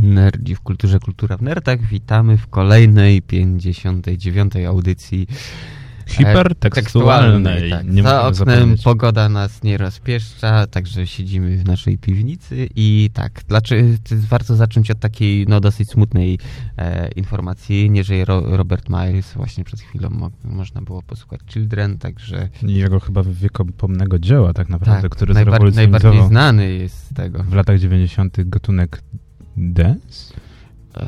nerdzi w kulturze Kultura w Nerdach. Witamy w kolejnej 59. audycji hipertekstualnej. Tak. Nie Za oknem zapomnieć. pogoda nas nie rozpieszcza, także siedzimy w naszej piwnicy i tak, dlaczego, warto zacząć od takiej no, dosyć smutnej e, informacji. Nie żyje Ro, Robert Miles, właśnie przed chwilą mo, można było posłuchać Children, także... Jego chyba wiekopomnego dzieła tak naprawdę, tak, który najbar najbardziej znany jest z tego. W latach 90. gatunek dance? Yy,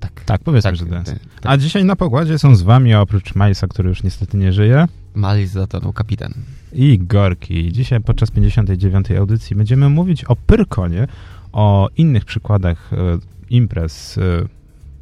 tak. Tak, powiedzmy, tak, że dance. Tak. A dzisiaj na pokładzie są z wami, oprócz Milesa, który już niestety nie żyje. Miles zatonął kapitan. I Gorki. Dzisiaj podczas 59. audycji będziemy mówić o Pyrkonie, o innych przykładach e, imprez e,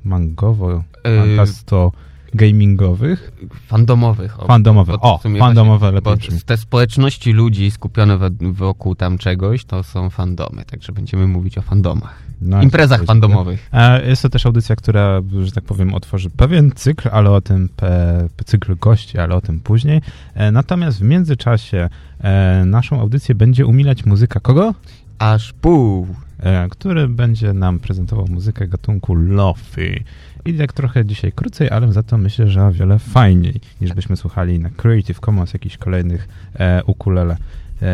mangowo, e, fantasto gamingowych. Fandomowych. O, fandomowych, o, fandomowe lepiej bo Te społeczności ludzi skupione wokół tam czegoś, to są fandomy, także będziemy mówić o fandomach. No, Imprezach fandomowych. Jest to też audycja, która, że tak powiem, otworzy pewien cykl, ale o tym, pe, cykl gości, ale o tym później. E, natomiast w międzyczasie e, naszą audycję będzie umilać muzyka kogo? Aż pół. E, który będzie nam prezentował muzykę gatunku lofi. I tak trochę dzisiaj krócej, ale za to myślę, że o wiele fajniej, niż byśmy słuchali na Creative Commons jakichś kolejnych e, ukulele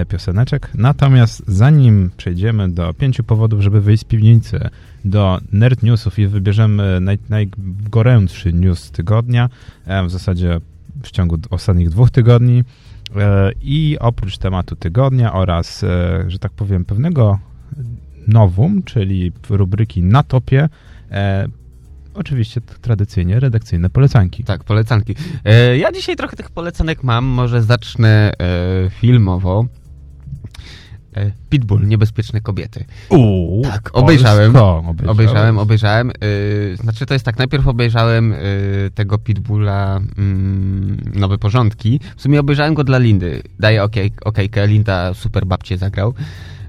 pioseneczek. Natomiast zanim przejdziemy do pięciu powodów, żeby wyjść z piwnicy, do nerd newsów i wybierzemy naj, najgorętszy news tygodnia, e, w zasadzie w ciągu ostatnich dwóch tygodni, e, i oprócz tematu tygodnia oraz, e, że tak powiem, pewnego nowum, czyli rubryki na topie, e, oczywiście tradycyjnie redakcyjne polecanki. Tak, polecanki. E, ja dzisiaj trochę tych polecanek mam, może zacznę e, filmowo. E, Pitbull, Niebezpieczne Kobiety. Uuu, tak, obejrzałem. Obejrzałem, obejrzałem. obejrzałem y, znaczy to jest tak, najpierw obejrzałem y, tego Pitbulla y, Nowe Porządki. W sumie obejrzałem go dla Lindy. Daję okejkę, okay, Linda super babcie zagrał.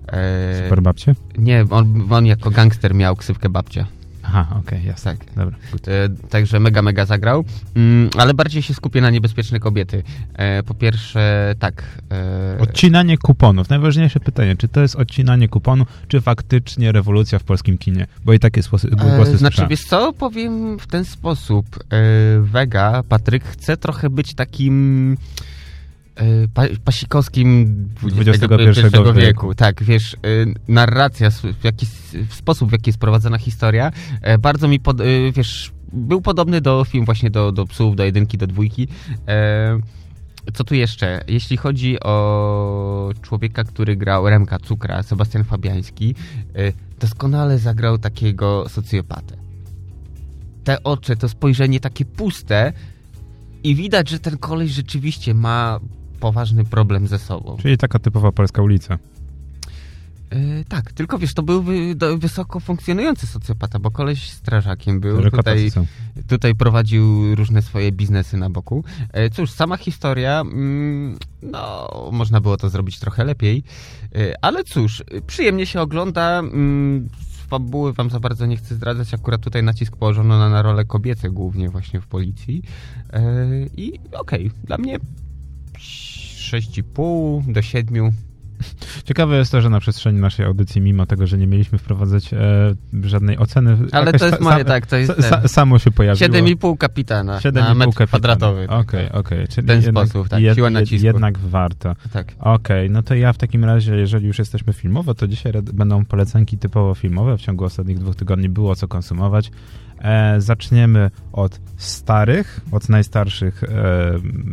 E, super babcie? Nie, on, on jako gangster miał ksywkę babcia. Aha, okej, okay, jasne. Tak. Dobra. E, także mega, mega zagrał, mm, ale bardziej się skupię na niebezpieczne kobiety. E, po pierwsze, tak. E... Odcinanie kuponów. Najważniejsze pytanie, czy to jest odcinanie kuponu, czy faktycznie rewolucja w polskim kinie? Bo i takie głosy e, Znaczy, wiesz co, powiem w ten sposób. E, Vega, Patryk, chce trochę być takim pa, pasikowskim XXI wieku. wieku. Tak, wiesz, e, narracja, w, jaki, sposób, w jaki jest prowadzona historia, e, bardzo mi, pod, wiesz, był podobny do film właśnie do, do psów, do jedynki, do dwójki. Co tu jeszcze? Jeśli chodzi o człowieka, który grał Remka Cukra, Sebastian Fabiański, doskonale zagrał takiego socjopatę. Te oczy, to spojrzenie takie puste, i widać, że ten koleś rzeczywiście ma poważny problem ze sobą. Czyli taka typowa polska ulica. Yy, tak, tylko wiesz, to był wy, do, wysoko funkcjonujący socjopata, bo koleś strażakiem był, tutaj, tutaj prowadził różne swoje biznesy na boku. Yy, cóż, sama historia, yy, no, można było to zrobić trochę lepiej, y, ale cóż, przyjemnie się ogląda, mm, fabuły wam za bardzo nie chcę zdradzać, akurat tutaj nacisk położono na, na role kobiece głównie właśnie w policji i okej, okay, dla mnie 6,5 do 7. Ciekawe jest to, że na przestrzeni naszej audycji, mimo tego, że nie mieliśmy wprowadzać e, żadnej oceny... Ale to jest moje, tak, to jest... Sa, samo się pojawiło. 7,5 kapitana 7 na metr kapitana. kwadratowy. Okej, okay, okej. Okay. W ten jednak, sposób, tak, jed, siła nacisku. Jednak warto. Tak. Okej, okay, no to ja w takim razie, jeżeli już jesteśmy filmowo, to dzisiaj będą polecenki typowo filmowe. W ciągu ostatnich dwóch tygodni było co konsumować. E, zaczniemy od starych, od najstarszych e,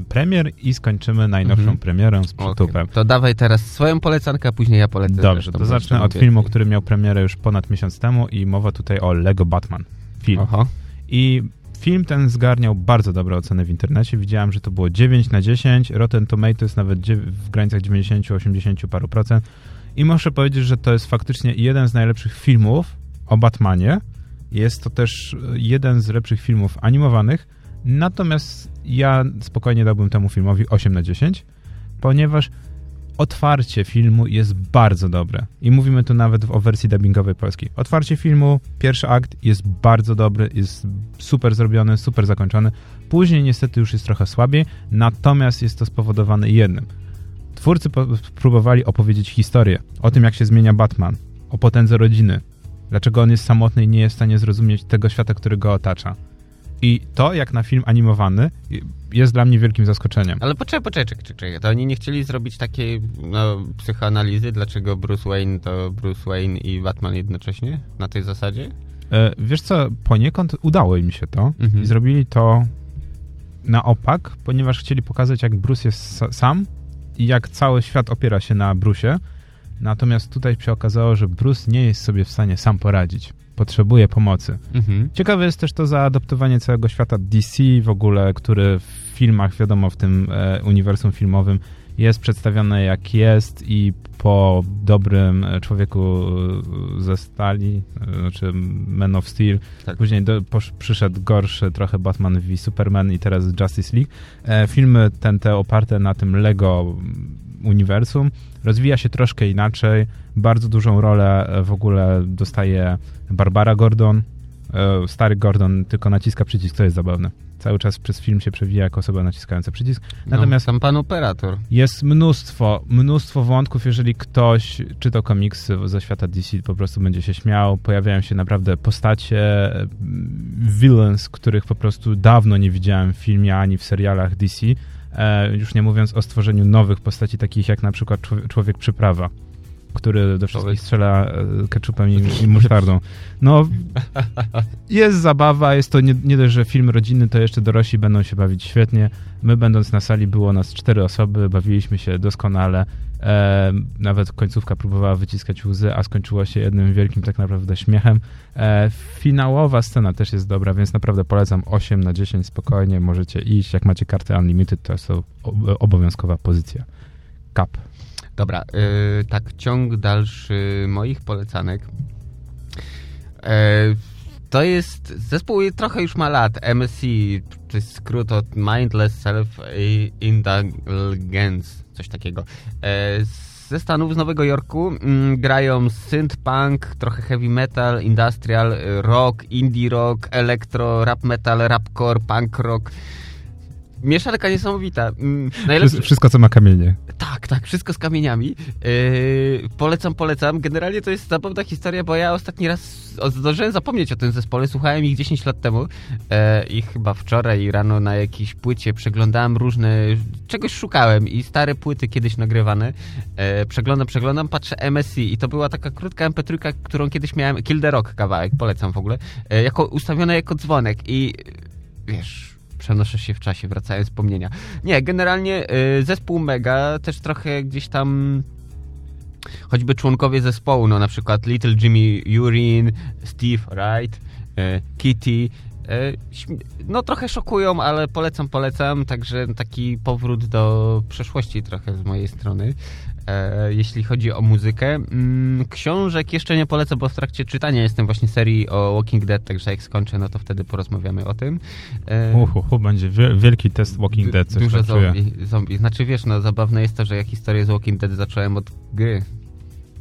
premier i skończymy najnowszą mhm. premierą z przytupem. Okay. To dawaj teraz swoją polecankę, a później ja polecę. Dobrze, to zacznę od filmu, który miał premierę już ponad miesiąc temu i mowa tutaj o Lego Batman. Film. Aha. I film ten zgarniał bardzo dobre oceny w internecie. Widziałem, że to było 9 na 10, Rotten Tomatoes nawet w granicach 90-80 paru procent. I muszę powiedzieć, że to jest faktycznie jeden z najlepszych filmów o Batmanie, jest to też jeden z lepszych filmów animowanych, natomiast ja spokojnie dałbym temu filmowi 8 na 10, ponieważ otwarcie filmu jest bardzo dobre. I mówimy tu nawet o wersji dubbingowej polskiej. Otwarcie filmu, pierwszy akt jest bardzo dobry, jest super zrobiony, super zakończony. Później niestety już jest trochę słabiej, natomiast jest to spowodowane jednym. Twórcy próbowali opowiedzieć historię o tym, jak się zmienia Batman, o potędze rodziny, Dlaczego on jest samotny i nie jest w stanie zrozumieć tego świata, który go otacza. I to, jak na film animowany, jest dla mnie wielkim zaskoczeniem. Ale poczekaj, poczekaj, poczekaj. To oni nie chcieli zrobić takiej no, psychoanalizy, dlaczego Bruce Wayne to Bruce Wayne i Batman jednocześnie? Na tej zasadzie? E, wiesz co, poniekąd udało im się to mhm. i zrobili to na opak, ponieważ chcieli pokazać, jak Bruce jest sam i jak cały świat opiera się na Bruce'ie. Natomiast tutaj się okazało, że Bruce nie jest sobie w stanie sam poradzić. Potrzebuje pomocy. Mhm. Ciekawe jest też to zaadoptowanie całego świata DC w ogóle, który w filmach, wiadomo, w tym e, uniwersum filmowym jest przedstawione jak jest i po dobrym człowieku ze stali, znaczy Man of Steel, tak. później do, posz, przyszedł gorszy trochę Batman v Superman i teraz Justice League. E, filmy ten te oparte na tym Lego uniwersum rozwija się troszkę inaczej. Bardzo dużą rolę w ogóle dostaje Barbara Gordon. E, stary Gordon tylko naciska przycisk, to jest zabawne cały czas przez film się przewija jako osoba naciskająca przycisk. No, Natomiast no, sam pan operator. Jest mnóstwo, mnóstwo wątków, jeżeli ktoś czyta komiksy ze świata DC, po prostu będzie się śmiał. Pojawiają się naprawdę postacie, villains, których po prostu dawno nie widziałem w filmie ani w serialach DC. E, już nie mówiąc o stworzeniu nowych postaci, takich jak na przykład Człowiek Przyprawa który do wszystkich strzela e, ketchupem i, i musztardą. No, jest zabawa, jest to nie, nie dość, że film rodzinny, to jeszcze dorośli będą się bawić świetnie. My będąc na sali, było nas cztery osoby, bawiliśmy się doskonale. E, nawet końcówka próbowała wyciskać łzy, a skończyło się jednym wielkim tak naprawdę śmiechem. E, finałowa scena też jest dobra, więc naprawdę polecam 8 na 10 spokojnie, możecie iść. Jak macie kartę Unlimited, to jest to obowiązkowa pozycja. Cap. Dobra, yy, tak ciąg dalszy moich polecanek. Yy, to jest zespół trochę już ma lat. MSC, to jest skrót od Mindless Self Indulgence, coś takiego. Yy, ze Stanów, z Nowego Jorku mm, grają synth punk, trochę heavy metal, industrial, rock, indie rock, elektro, rap metal, rapcore, punk rock mieszanka niesamowita. Mm, najlepszy... Wszystko, co ma kamienie. Tak, tak, wszystko z kamieniami. Yy, polecam, polecam. Generalnie to jest zabawna historia, bo ja ostatni raz zdążyłem zapomnieć o tym zespole. Słuchałem ich 10 lat temu yy, i chyba wczoraj rano na jakiejś płycie przeglądałem różne... Czegoś szukałem i stare płyty kiedyś nagrywane. Yy, przeglądam, przeglądam, patrzę MSC i to była taka krótka mp3, którą kiedyś miałem, Kill the Rock kawałek, polecam w ogóle, yy, jako ustawione jako dzwonek i wiesz przenoszę się w czasie, wracają wspomnienia. Nie, generalnie y, zespół Mega też trochę gdzieś tam choćby członkowie zespołu, no na przykład Little Jimmy Urine, Steve Wright, y, Kitty, y, no trochę szokują, ale polecam, polecam, także taki powrót do przeszłości trochę z mojej strony jeśli chodzi o muzykę. Mm, książek jeszcze nie polecę, bo w trakcie czytania jestem właśnie serii o Walking Dead, także jak skończę, no to wtedy porozmawiamy o tym. E, Uhu, będzie wielki test Walking Dead. Coś dużo zombie, zombie. Znaczy wiesz, no zabawne jest to, że ja historię z Walking Dead zacząłem od gry.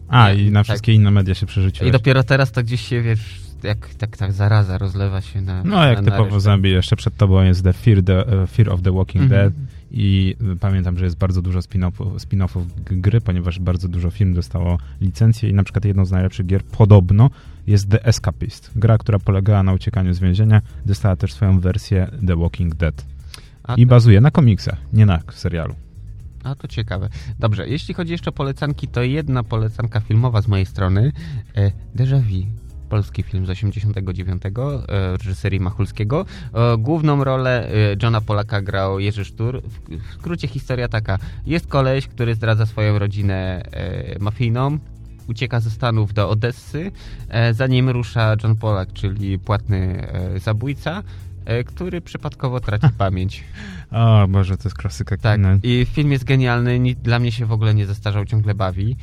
A, i na tak. wszystkie inne media się przerzuciłeś. I dopiero teraz to gdzieś się, wiesz, jak tak, tak zaraza rozlewa się na No, jak na, typowo na zombie. Jeszcze przed tobą jest The Fear, the, uh, Fear of the Walking mm -hmm. Dead i pamiętam, że jest bardzo dużo spin-offów, spin-offów gry, ponieważ bardzo dużo film dostało licencję i na przykład jedną z najlepszych gier podobno jest The Escapist. Gra, która polegała na uciekaniu z więzienia, dostała też swoją wersję The Walking Dead. A I to... bazuje na komiksach, nie na serialu. A to ciekawe. Dobrze, jeśli chodzi jeszcze o polecanki, to jedna polecanka filmowa z mojej strony. E, Déjà Vu polski film z 89 e, reżyserii Machulskiego. E, główną rolę e, Johna Polaka grał Jerzy Sztur. W skrócie historia taka. Jest koleś, który zdradza swoją rodzinę mafijną, ucieka ze Stanów do Odessy, zanim rusza John Polak, czyli płatny zabójca, który przypadkowo traci pamięć. O Boże, to jest klasyka Tak, i film jest genialny, dla mnie się w ogóle nie zestarzał, ciągle bawi.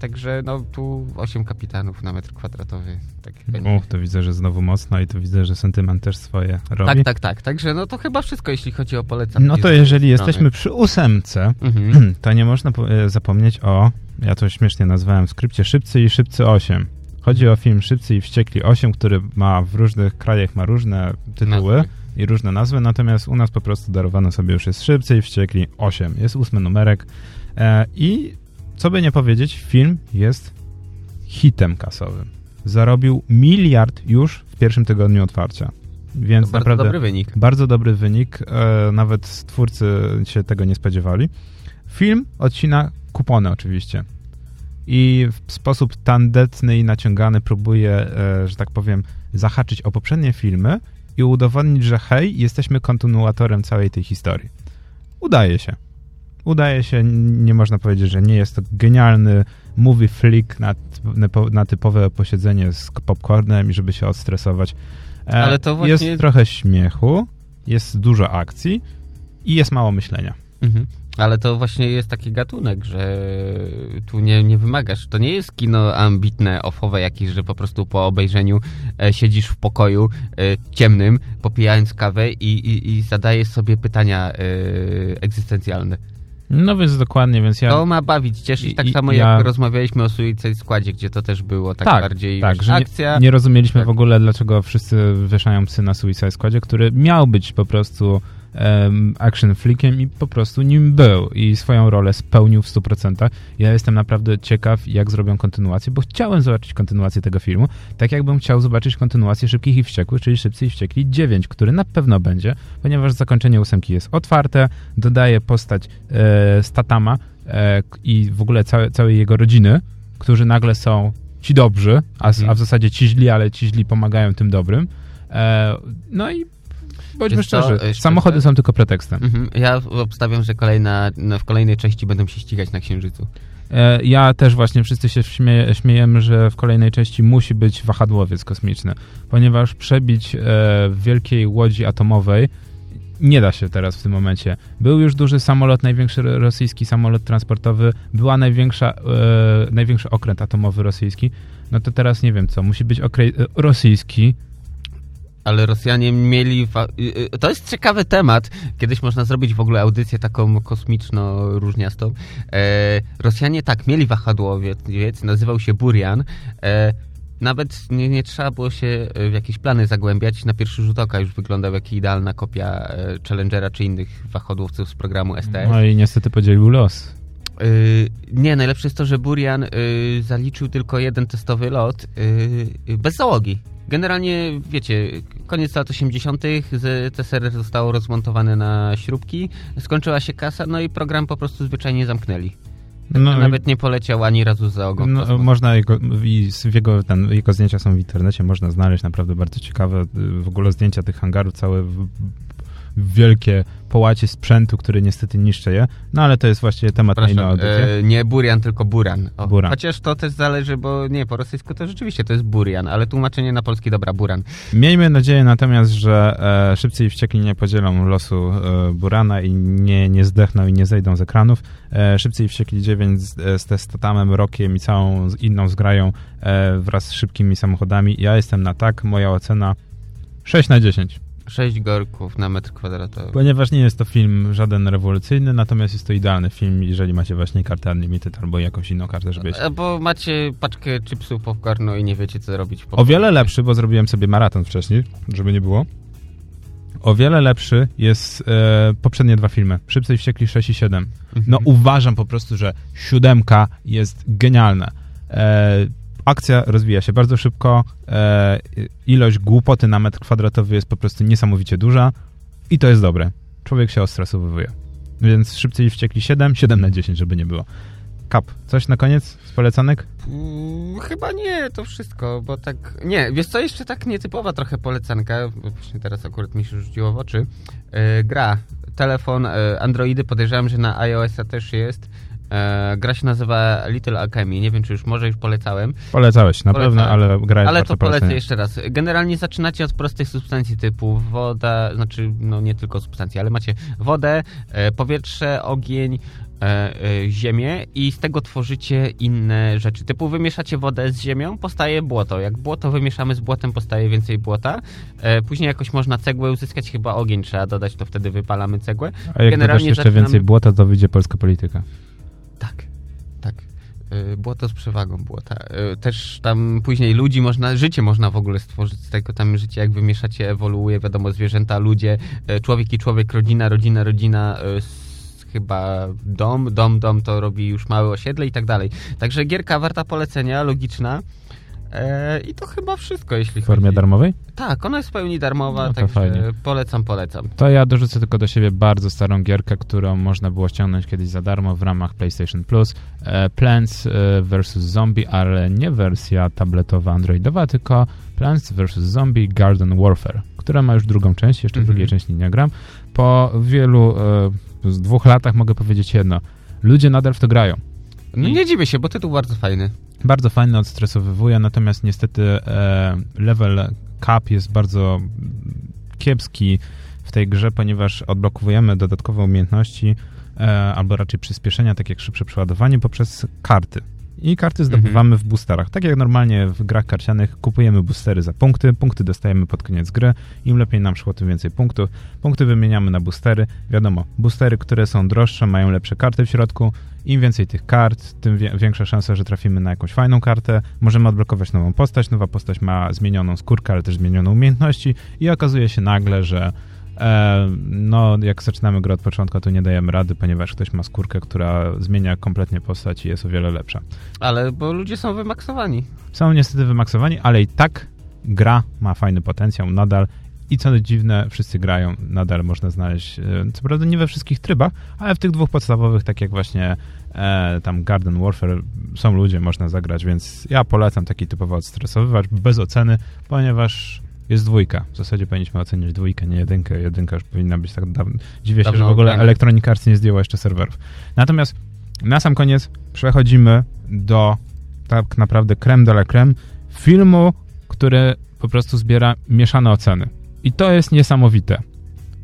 Także no tu 8 kapitanów na metr kwadratowy. Tak Uch, to widzę, że znowu mocno i to widzę, że sentyment też swoje robi. Tak, tak, tak. Także no to chyba wszystko, jeśli chodzi o polecam. No to jeżeli jesteśmy przy ósemce, mhm. to nie można e, zapomnieć o, ja to śmiesznie nazwałem w skrypcie, Szybcy i Szybcy 8. Chodzi o film Szybcy i Wściekli 8, który ma w różnych krajach ma różne tytuły nazwy. i różne nazwy, natomiast u nas po prostu darowano sobie już jest Szybcy i Wściekli 8. Jest ósmy numerek e, i co by nie powiedzieć, film jest hitem kasowym. zarobił miliard już w pierwszym tygodniu otwarcia. Więc to bardzo dobry wynik. Bardzo dobry wynik. E, nawet twórcy się tego nie spodziewali. Film odcina kupony oczywiście. I w sposób tandetny i naciągany próbuje, e, że tak powiem, zahaczyć o poprzednie filmy i udowodnić, że hej, jesteśmy kontynuatorem całej tej historii. Udaje się. Udaje się, nie można powiedzieć, że nie jest to genialny movie flick na, na typowe posiedzenie z popcornem i żeby się odstresować. E, Ale to właśnie... Jest trochę śmiechu, jest dużo akcji i jest mało myślenia. Mhm. Ale to właśnie jest taki gatunek, że tu nie, nie wymagasz. To nie jest kino ambitne, ofowe jakieś, że po prostu po obejrzeniu e, siedzisz w pokoju e, ciemnym, popijając kawę i, i, i zadajesz sobie pytania e, egzystencjalne. No więc dokładnie, więc ja... To ma bawić, cieszyć, tak samo ja... jak rozmawialiśmy o Suicide Składzie, gdzie to też było tak, tak bardziej tak, że akcja. Nie, nie rozumieliśmy tak. w ogóle, dlaczego wszyscy wieszają psy na Suicide Składzie, który miał być po prostu action flickiem i po prostu nim był i swoją rolę spełnił w 100%. Ja jestem naprawdę ciekaw, jak zrobią kontynuację, bo chciałem zobaczyć kontynuację tego filmu, tak jakbym chciał zobaczyć kontynuację Szybkich i Wściekłych, czyli Szybcy i Wściekli 9, który na pewno będzie, ponieważ zakończenie ósemki jest otwarte, dodaje postać e, Statama e, i w ogóle całe, całej jego rodziny, którzy nagle są ci dobrzy, a, a w mhm. zasadzie ci źli, ale ci źli pomagają tym dobrym. E, no i bądźmy szczerzy, samochody są tylko pretekstem. Mhm. Ja obstawiam, że kolejna, no, w kolejnej części będą się ścigać na Księżycu. E, ja też właśnie, wszyscy się śmieje, śmiejemy, że w kolejnej części musi być wahadłowiec kosmiczny, ponieważ przebić e, w wielkiej łodzi atomowej nie da się teraz w tym momencie. Był już duży samolot, największy rosyjski samolot transportowy, była największa, e, największy okręt atomowy rosyjski, no to teraz nie wiem co, musi być okre- rosyjski, ale Rosjanie mieli. Y, y, to jest ciekawy temat. Kiedyś można zrobić w ogóle audycję taką kosmiczno-różniastą. E, Rosjanie tak, mieli wahadłowiec, nazywał się Burian. E, nawet nie, nie, trzeba było się w jakieś plany zagłębiać. Na pierwszy rzut oka już wyglądał jak idealna kopia e, Challengera czy innych wahadłowców z programu STS. No i niestety podzielił los. Yy, nie, najlepsze jest to, że Burian yy, zaliczył tylko jeden testowy lot yy, bez załogi. Generalnie, wiecie, koniec lat 80. CSR zostało rozmontowane na śrubki, skończyła się kasa, no i program po prostu zwyczajnie zamknęli. No, Nawet nie poleciał ani razu za ogon. No, można jego, jego, ten, jego zdjęcia są w internecie, można znaleźć naprawdę bardzo ciekawe w ogóle zdjęcia tych hangarów, całe wielkie połacie sprzętu, który niestety niszczy je. No ale to jest właściwie temat Proszę, na inną audycję. E, nie Burian, tylko Buran. O, buran. Chociaż to też zależy, bo nie, po rosyjsku to rzeczywiście to jest Burian, ale tłumaczenie na polski dobra, Buran. Miejmy nadzieję natomiast, że e, szybcy i wściekli nie podzielą losu e, Burana i nie, nie zdechną i nie zejdą z ekranów. E, szybcy i wściekli 9 z, e, z Testatamem, Rokiem i całą inną zgrają e, wraz z szybkimi samochodami. Ja jestem na tak, moja ocena 6 na 10. 6 gorków na metr kwadratowy. Ponieważ nie jest to film żaden rewolucyjny, natomiast jest to idealny film, jeżeli macie właśnie kartę Unlimited albo jakąś inną kartę, żeby... Bo macie paczkę chipsów popcornu i nie wiecie, co robić. O wiele lepszy, bo zrobiłem sobie maraton wcześniej, żeby nie było. O wiele lepszy jest e, poprzednie dwa filmy. Szybcy i Wściekli 6 i 7. No mhm. uważam po prostu, że siódemka jest genialna. E, akcja rozwija się bardzo szybko, e, ilość głupoty na metr kwadratowy jest po prostu niesamowicie duża i to jest dobre. Człowiek się ostresowuje. Więc szybciej wściekli 7, 7 na 10, żeby nie było. Kap, coś na koniec z polecanek? Hmm, chyba nie, to wszystko, bo tak... Nie, wiesz co, jeszcze tak nietypowa trochę polecanka, właśnie teraz akurat mi się rzuciło w oczy. Yy, gra, telefon, yy, Androidy, podejrzewam, że na iOS-a też jest. E, gra się nazywa Little Alchemy. Nie wiem, czy już może już polecałem. Polecałeś, na pewno, ale gra jest Ale to polecę jeszcze raz. Generalnie zaczynacie od prostych substancji typu woda, znaczy no nie tylko substancje, ale macie wodę, e, powietrze, ogień, e, ziemię i z tego tworzycie inne rzeczy. Typu wymieszacie wodę z ziemią, powstaje błoto. Jak błoto wymieszamy z błotem, powstaje więcej błota. Później jakoś można cegłę uzyskać, chyba ogień trzeba dodać, to wtedy wypalamy cegłę. A jak Generalnie jeszcze zaczynamy... więcej błota, to wyjdzie polska polityka. Y, błoto z przewagą błota. Y, też tam później ludzi można, życie można w ogóle stworzyć z tego, tam życie jak wymieszacie ewoluuje, wiadomo, zwierzęta, ludzie, y, człowiek i człowiek, rodzina, rodzina, rodzina, chyba dom, dom, dom to robi już małe osiedle i tak dalej. Także gierka warta polecenia, logiczna. E, I to chyba wszystko, jeśli W formie chodzi. darmowej? Tak, ona jest w pełni darmowa, No także fajnie. polecam, polecam. To ja dorzucę tylko do siebie bardzo starą gierkę, którą można było ściągnąć kiedyś za darmo w ramach PlayStation Plus. E, Plants e, vs. Zombie, ale nie wersja tabletowa, androidowa, tylko Plants vs. Zombie Garden Warfare, która ma już drugą część, jeszcze Mhm. drugiej części nie gram. Po wielu, z dwóch latach mogę powiedzieć jedno. Ludzie nadal w to grają. No nie dziwię się, bo tytuł bardzo fajny. Bardzo fajny, odstresowywuje, natomiast niestety e, level cap jest bardzo kiepski w tej grze, ponieważ odblokowujemy dodatkowe umiejętności e, albo raczej przyspieszenia, tak jak szybsze przeładowanie poprzez karty. I karty zdobywamy w boosterach. Tak jak normalnie w grach karcianych kupujemy boostery za punkty, punkty dostajemy pod koniec gry. Im lepiej nam szło, tym więcej punktów. Punkty wymieniamy na boostery. Wiadomo, boostery, które są droższe, mają lepsze karty w środku. Im więcej tych kart, tym większa szansa, że trafimy na jakąś fajną kartę. Możemy odblokować nową postać. Nowa postać ma zmienioną skórkę, ale też zmienioną umiejętności. I okazuje się nagle, że e, no, jak zaczynamy grę od początku, to nie dajemy rady, ponieważ ktoś ma skórkę, która zmienia kompletnie postać i jest o wiele lepsza. Ale bo ludzie są wymaksowani. Są niestety wymaksowani, ale i tak gra ma fajny potencjał nadal. I co dziwne, wszyscy grają, nadal można znaleźć, e, co prawda nie we wszystkich trybach, ale w tych dwóch podstawowych, tak jak właśnie e, tam Garden Warfare, są ludzie, można zagrać, więc ja polecam taki typowo odstresowywacz, bez oceny, ponieważ jest dwójka. W zasadzie powinniśmy ocenić dwójkę, nie jedynkę. Jedynka już powinna być tak dawno. Dziwię się, Dawno że w ogóle. Electronic Arts nie zdjęła jeszcze serwerów. Natomiast na sam koniec przechodzimy do tak naprawdę creme de la creme filmu, który po prostu zbiera mieszane oceny. I to jest niesamowite,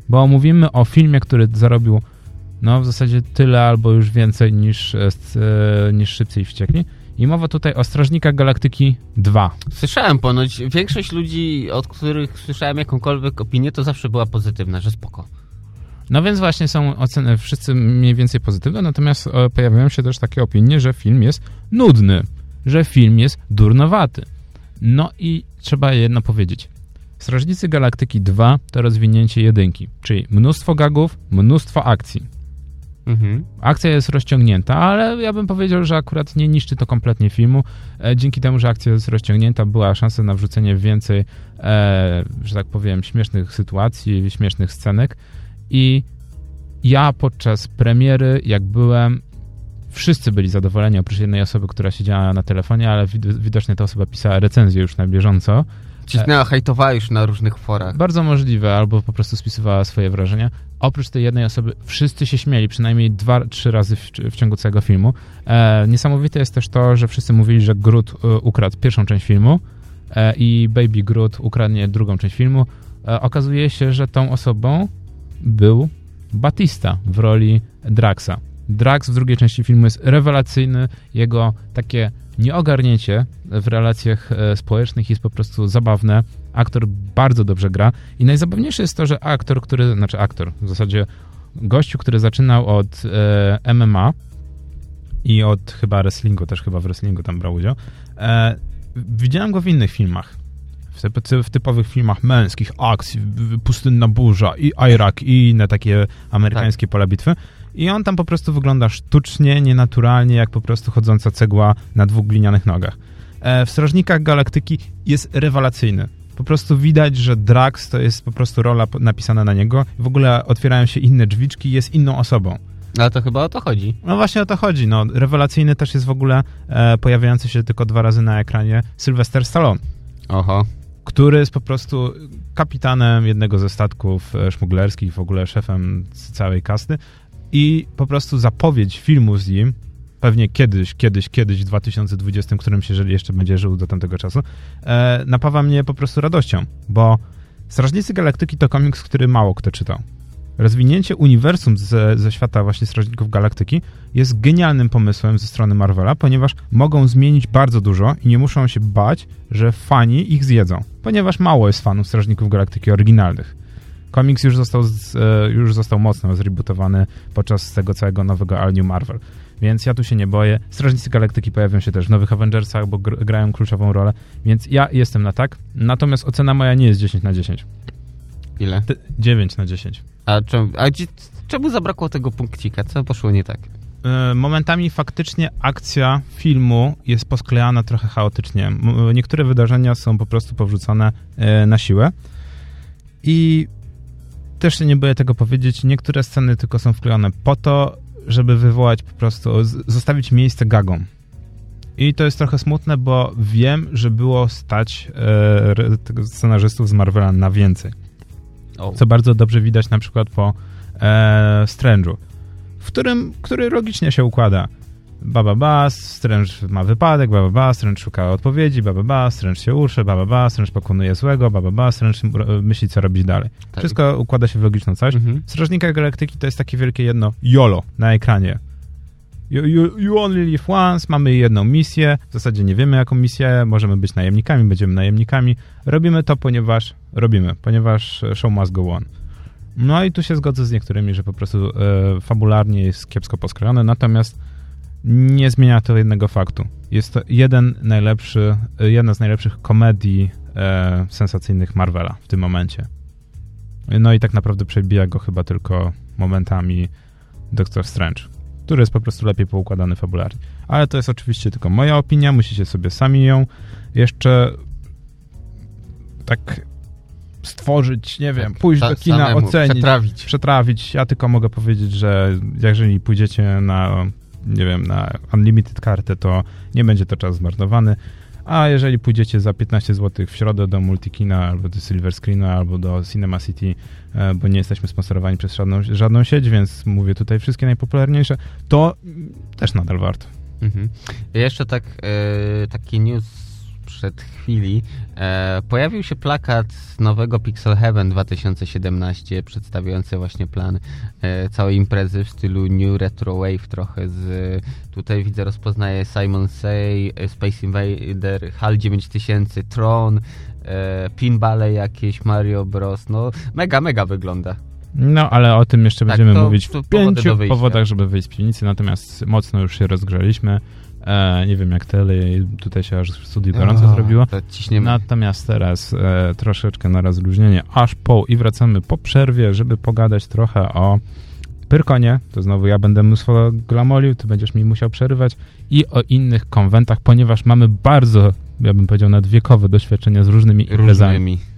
bo mówimy o filmie, który zarobił no w zasadzie tyle albo już więcej niż, e, e, niż Szybcy i Wściekli. I mowa tutaj o Strażnikach Galaktyki 2. Słyszałem ponoć, większość ludzi, od których słyszałem jakąkolwiek opinię, to zawsze była pozytywna, że spoko. No więc właśnie są oceny wszyscy mniej więcej pozytywne, natomiast e, pojawiają się też takie opinie, że film jest nudny, że film jest durnowaty. No i trzeba jedno powiedzieć. Strażnicy Galaktyki 2 to rozwinięcie jedynki, czyli mnóstwo gagów, mnóstwo akcji. Mhm. Akcja jest rozciągnięta, ale ja bym powiedział, że akurat nie niszczy to kompletnie filmu. E, dzięki temu, że akcja jest rozciągnięta, była szansa na wrzucenie więcej, e, że tak powiem, śmiesznych sytuacji, śmiesznych scenek. I ja podczas premiery, jak byłem, wszyscy byli zadowoleni, oprócz jednej osoby, która siedziała na telefonie, ale wid- widocznie ta osoba pisała recenzję już na bieżąco. Cisnęła, hejtowała już na różnych forach. Bardzo możliwe, albo po prostu spisywała swoje wrażenia. Oprócz tej jednej osoby, wszyscy się śmieli, przynajmniej dwa, trzy razy w, w ciągu całego filmu. E, niesamowite jest też to, że wszyscy mówili, że Groot e, ukradł pierwszą część filmu e, i Baby Groot ukradnie drugą część filmu. E, okazuje się, że tą osobą był Batista w roli Draxa. Drax w drugiej części filmu jest rewelacyjny. Jego takie nieogarnięcie w relacjach e, społecznych jest po prostu zabawne. Aktor bardzo dobrze gra i najzabawniejsze jest to, że aktor, który, znaczy aktor, w zasadzie gościu, który zaczynał od e, MMA i od chyba wrestlingu, też chyba w wrestlingu tam brał udział, e, widziałem go w innych filmach. W, w typowych filmach męskich, akcji, pustynna burza i Irak i inne takie amerykańskie pola bitwy. I on tam po prostu wygląda sztucznie, nienaturalnie, jak po prostu chodząca cegła na dwóch glinianych nogach. E, w Strażnikach Galaktyki jest rewelacyjny. Po prostu widać, że Drax to jest po prostu rola napisana na niego. W ogóle otwierają się inne drzwiczki, jest inną osobą. Ale to chyba o to chodzi. No właśnie o to chodzi. No, rewelacyjny też jest w ogóle e, pojawiający się tylko dwa razy na ekranie Sylvester Stallone, Oho. który jest po prostu kapitanem jednego ze statków e, szmuglerskich, w ogóle szefem całej kasty i po prostu zapowiedź filmu z nim pewnie kiedyś, kiedyś, kiedyś w 2020, którym się jeżeli jeszcze będzie żył do tamtego czasu, e, napawa mnie po prostu radością, bo Strażnicy Galaktyki to komiks, który mało kto czytał. Rozwinięcie uniwersum ze, ze świata właśnie Strażników Galaktyki jest genialnym pomysłem ze strony Marvela, ponieważ mogą zmienić bardzo dużo i nie muszą się bać, że fani ich zjedzą, ponieważ mało jest fanów Strażników Galaktyki oryginalnych. Komiks już został, z, e, już został mocno zrebootowany podczas tego całego nowego All New Marvel. Więc ja tu się nie boję. Strażnicy Galaktyki pojawią się też w nowych Avengersach, bo gr grają kluczową rolę, więc ja jestem na tak. Natomiast ocena moja nie jest 10 na 10. Ile? Ty- 9 na 10. A, czemu, a czemu zabrakło tego punkcika? Co poszło nie tak? e, momentami faktycznie akcja filmu jest posklejana trochę chaotycznie. Niektóre wydarzenia są po prostu powrzucone e, na siłę. I też nie boję tego powiedzieć, niektóre sceny tylko są wklejone po to, żeby wywołać po prostu, zostawić miejsce gagom. I to jest trochę smutne, bo wiem, że było stać e, scenarzystów z Marvela na więcej. Oh. Co bardzo dobrze widać na przykład po e, Strange'u, w którym, który logicznie się układa. Baba ba, Strange ma wypadek, baba ba, Strange szuka odpowiedzi, baba ba, Strange się uczy, baba ba, Strange pokonuje złego, baba ba, Strange myśli, co robić dalej. Tak. Wszystko układa się w logiczną całość. Mhm. Strażnika Galaktyki to jest takie wielkie jedno YOLO na ekranie. You, you, you, only live once, mamy jedną misję, w zasadzie nie wiemy jaką misję, możemy być najemnikami, będziemy najemnikami. Robimy to, ponieważ robimy, ponieważ show must go on. No i tu się zgodzę z niektórymi, że po prostu e, fabularnie jest kiepsko poskrojone, natomiast nie zmienia to jednego faktu. Jest to jeden najlepszy, e, jedna z najlepszych komedii e, sensacyjnych Marvela w tym momencie. No i tak naprawdę przebija go chyba tylko momentami Doctor Strange który jest po prostu lepiej poukładany fabularnie. Ale to jest oczywiście tylko moja opinia, musicie sobie sami ją jeszcze tak stworzyć, nie wiem, tak, pójść do kina, samemu, ocenić, przetrawić. przetrawić. Ja tylko mogę powiedzieć, że jeżeli pójdziecie na, nie wiem, na Unlimited kartę, to nie będzie to czas zmarnowany. A jeżeli pójdziecie za 15 zł w środę do Multikina, albo do Silver Screena, albo do Cinema City, e, bo nie jesteśmy sponsorowani przez żadną, żadną sieć, więc mówię tutaj wszystkie najpopularniejsze, to też nadal warto. Mhm. Jeszcze tak, e, taki news przed chwili e, pojawił się plakat nowego Pixel Heaven 2017 przedstawiający właśnie plan e, całej imprezy w stylu New Retro Wave trochę z tutaj widzę rozpoznaję Simon Say, Space Invader, HAL 9000, Tron, e, pinballe jakieś, Mario Bros. No mega, mega wygląda. No, ale o tym jeszcze tak, będziemy to, mówić w pięciu powodach, żeby wyjść z piwnicy, natomiast mocno już się rozgrzaliśmy. E, nie wiem jak ty, ale tutaj się aż w studiu gorąco o, zrobiło. Natomiast teraz e, troszeczkę na rozluźnienie aż po i wracamy po przerwie, żeby pogadać trochę o Pyrkonie, to znowu ja będę mnóstwo glamolił, ty będziesz mi musiał przerywać i o innych konwentach, ponieważ mamy bardzo, ja bym powiedział, nadwiekowe doświadczenia z różnymi imprezami. Różnymi.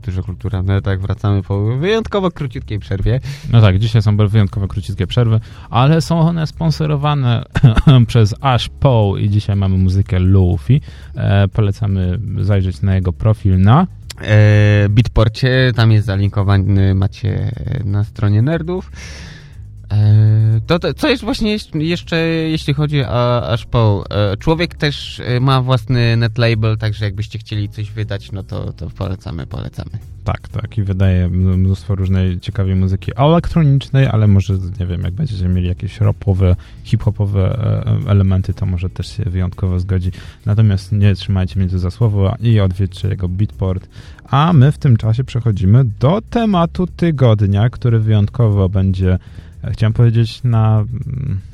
Kulturze kulturalnej. Tak, wracamy po wyjątkowo króciutkiej przerwie. No tak, dzisiaj są wyjątkowo króciutkie przerwy, ale są one sponsorowane przez Ash Poe i dzisiaj mamy muzykę Luffy. E, polecamy zajrzeć na jego profil na e, Bitporcie, tam jest zalinkowany, macie na stronie nerdów. E, to, to, co jest właśnie jeszcze, jeśli chodzi o Ashpoł? E, człowiek też e, ma własny netlabel, także jakbyście chcieli coś wydać, no to, to polecamy, polecamy. Tak, tak i wydaje mnóstwo różnej ciekawej muzyki elektronicznej, ale może, nie wiem, jak będziecie mieli jakieś rapowe, hip-hopowe elementy, to może też się wyjątkowo zgodzi. Natomiast nie trzymajcie mnie tu za słowo i odwiedźcie jego beatport. A my w tym czasie przechodzimy do tematu tygodnia, który wyjątkowo będzie Chciałem powiedzieć na,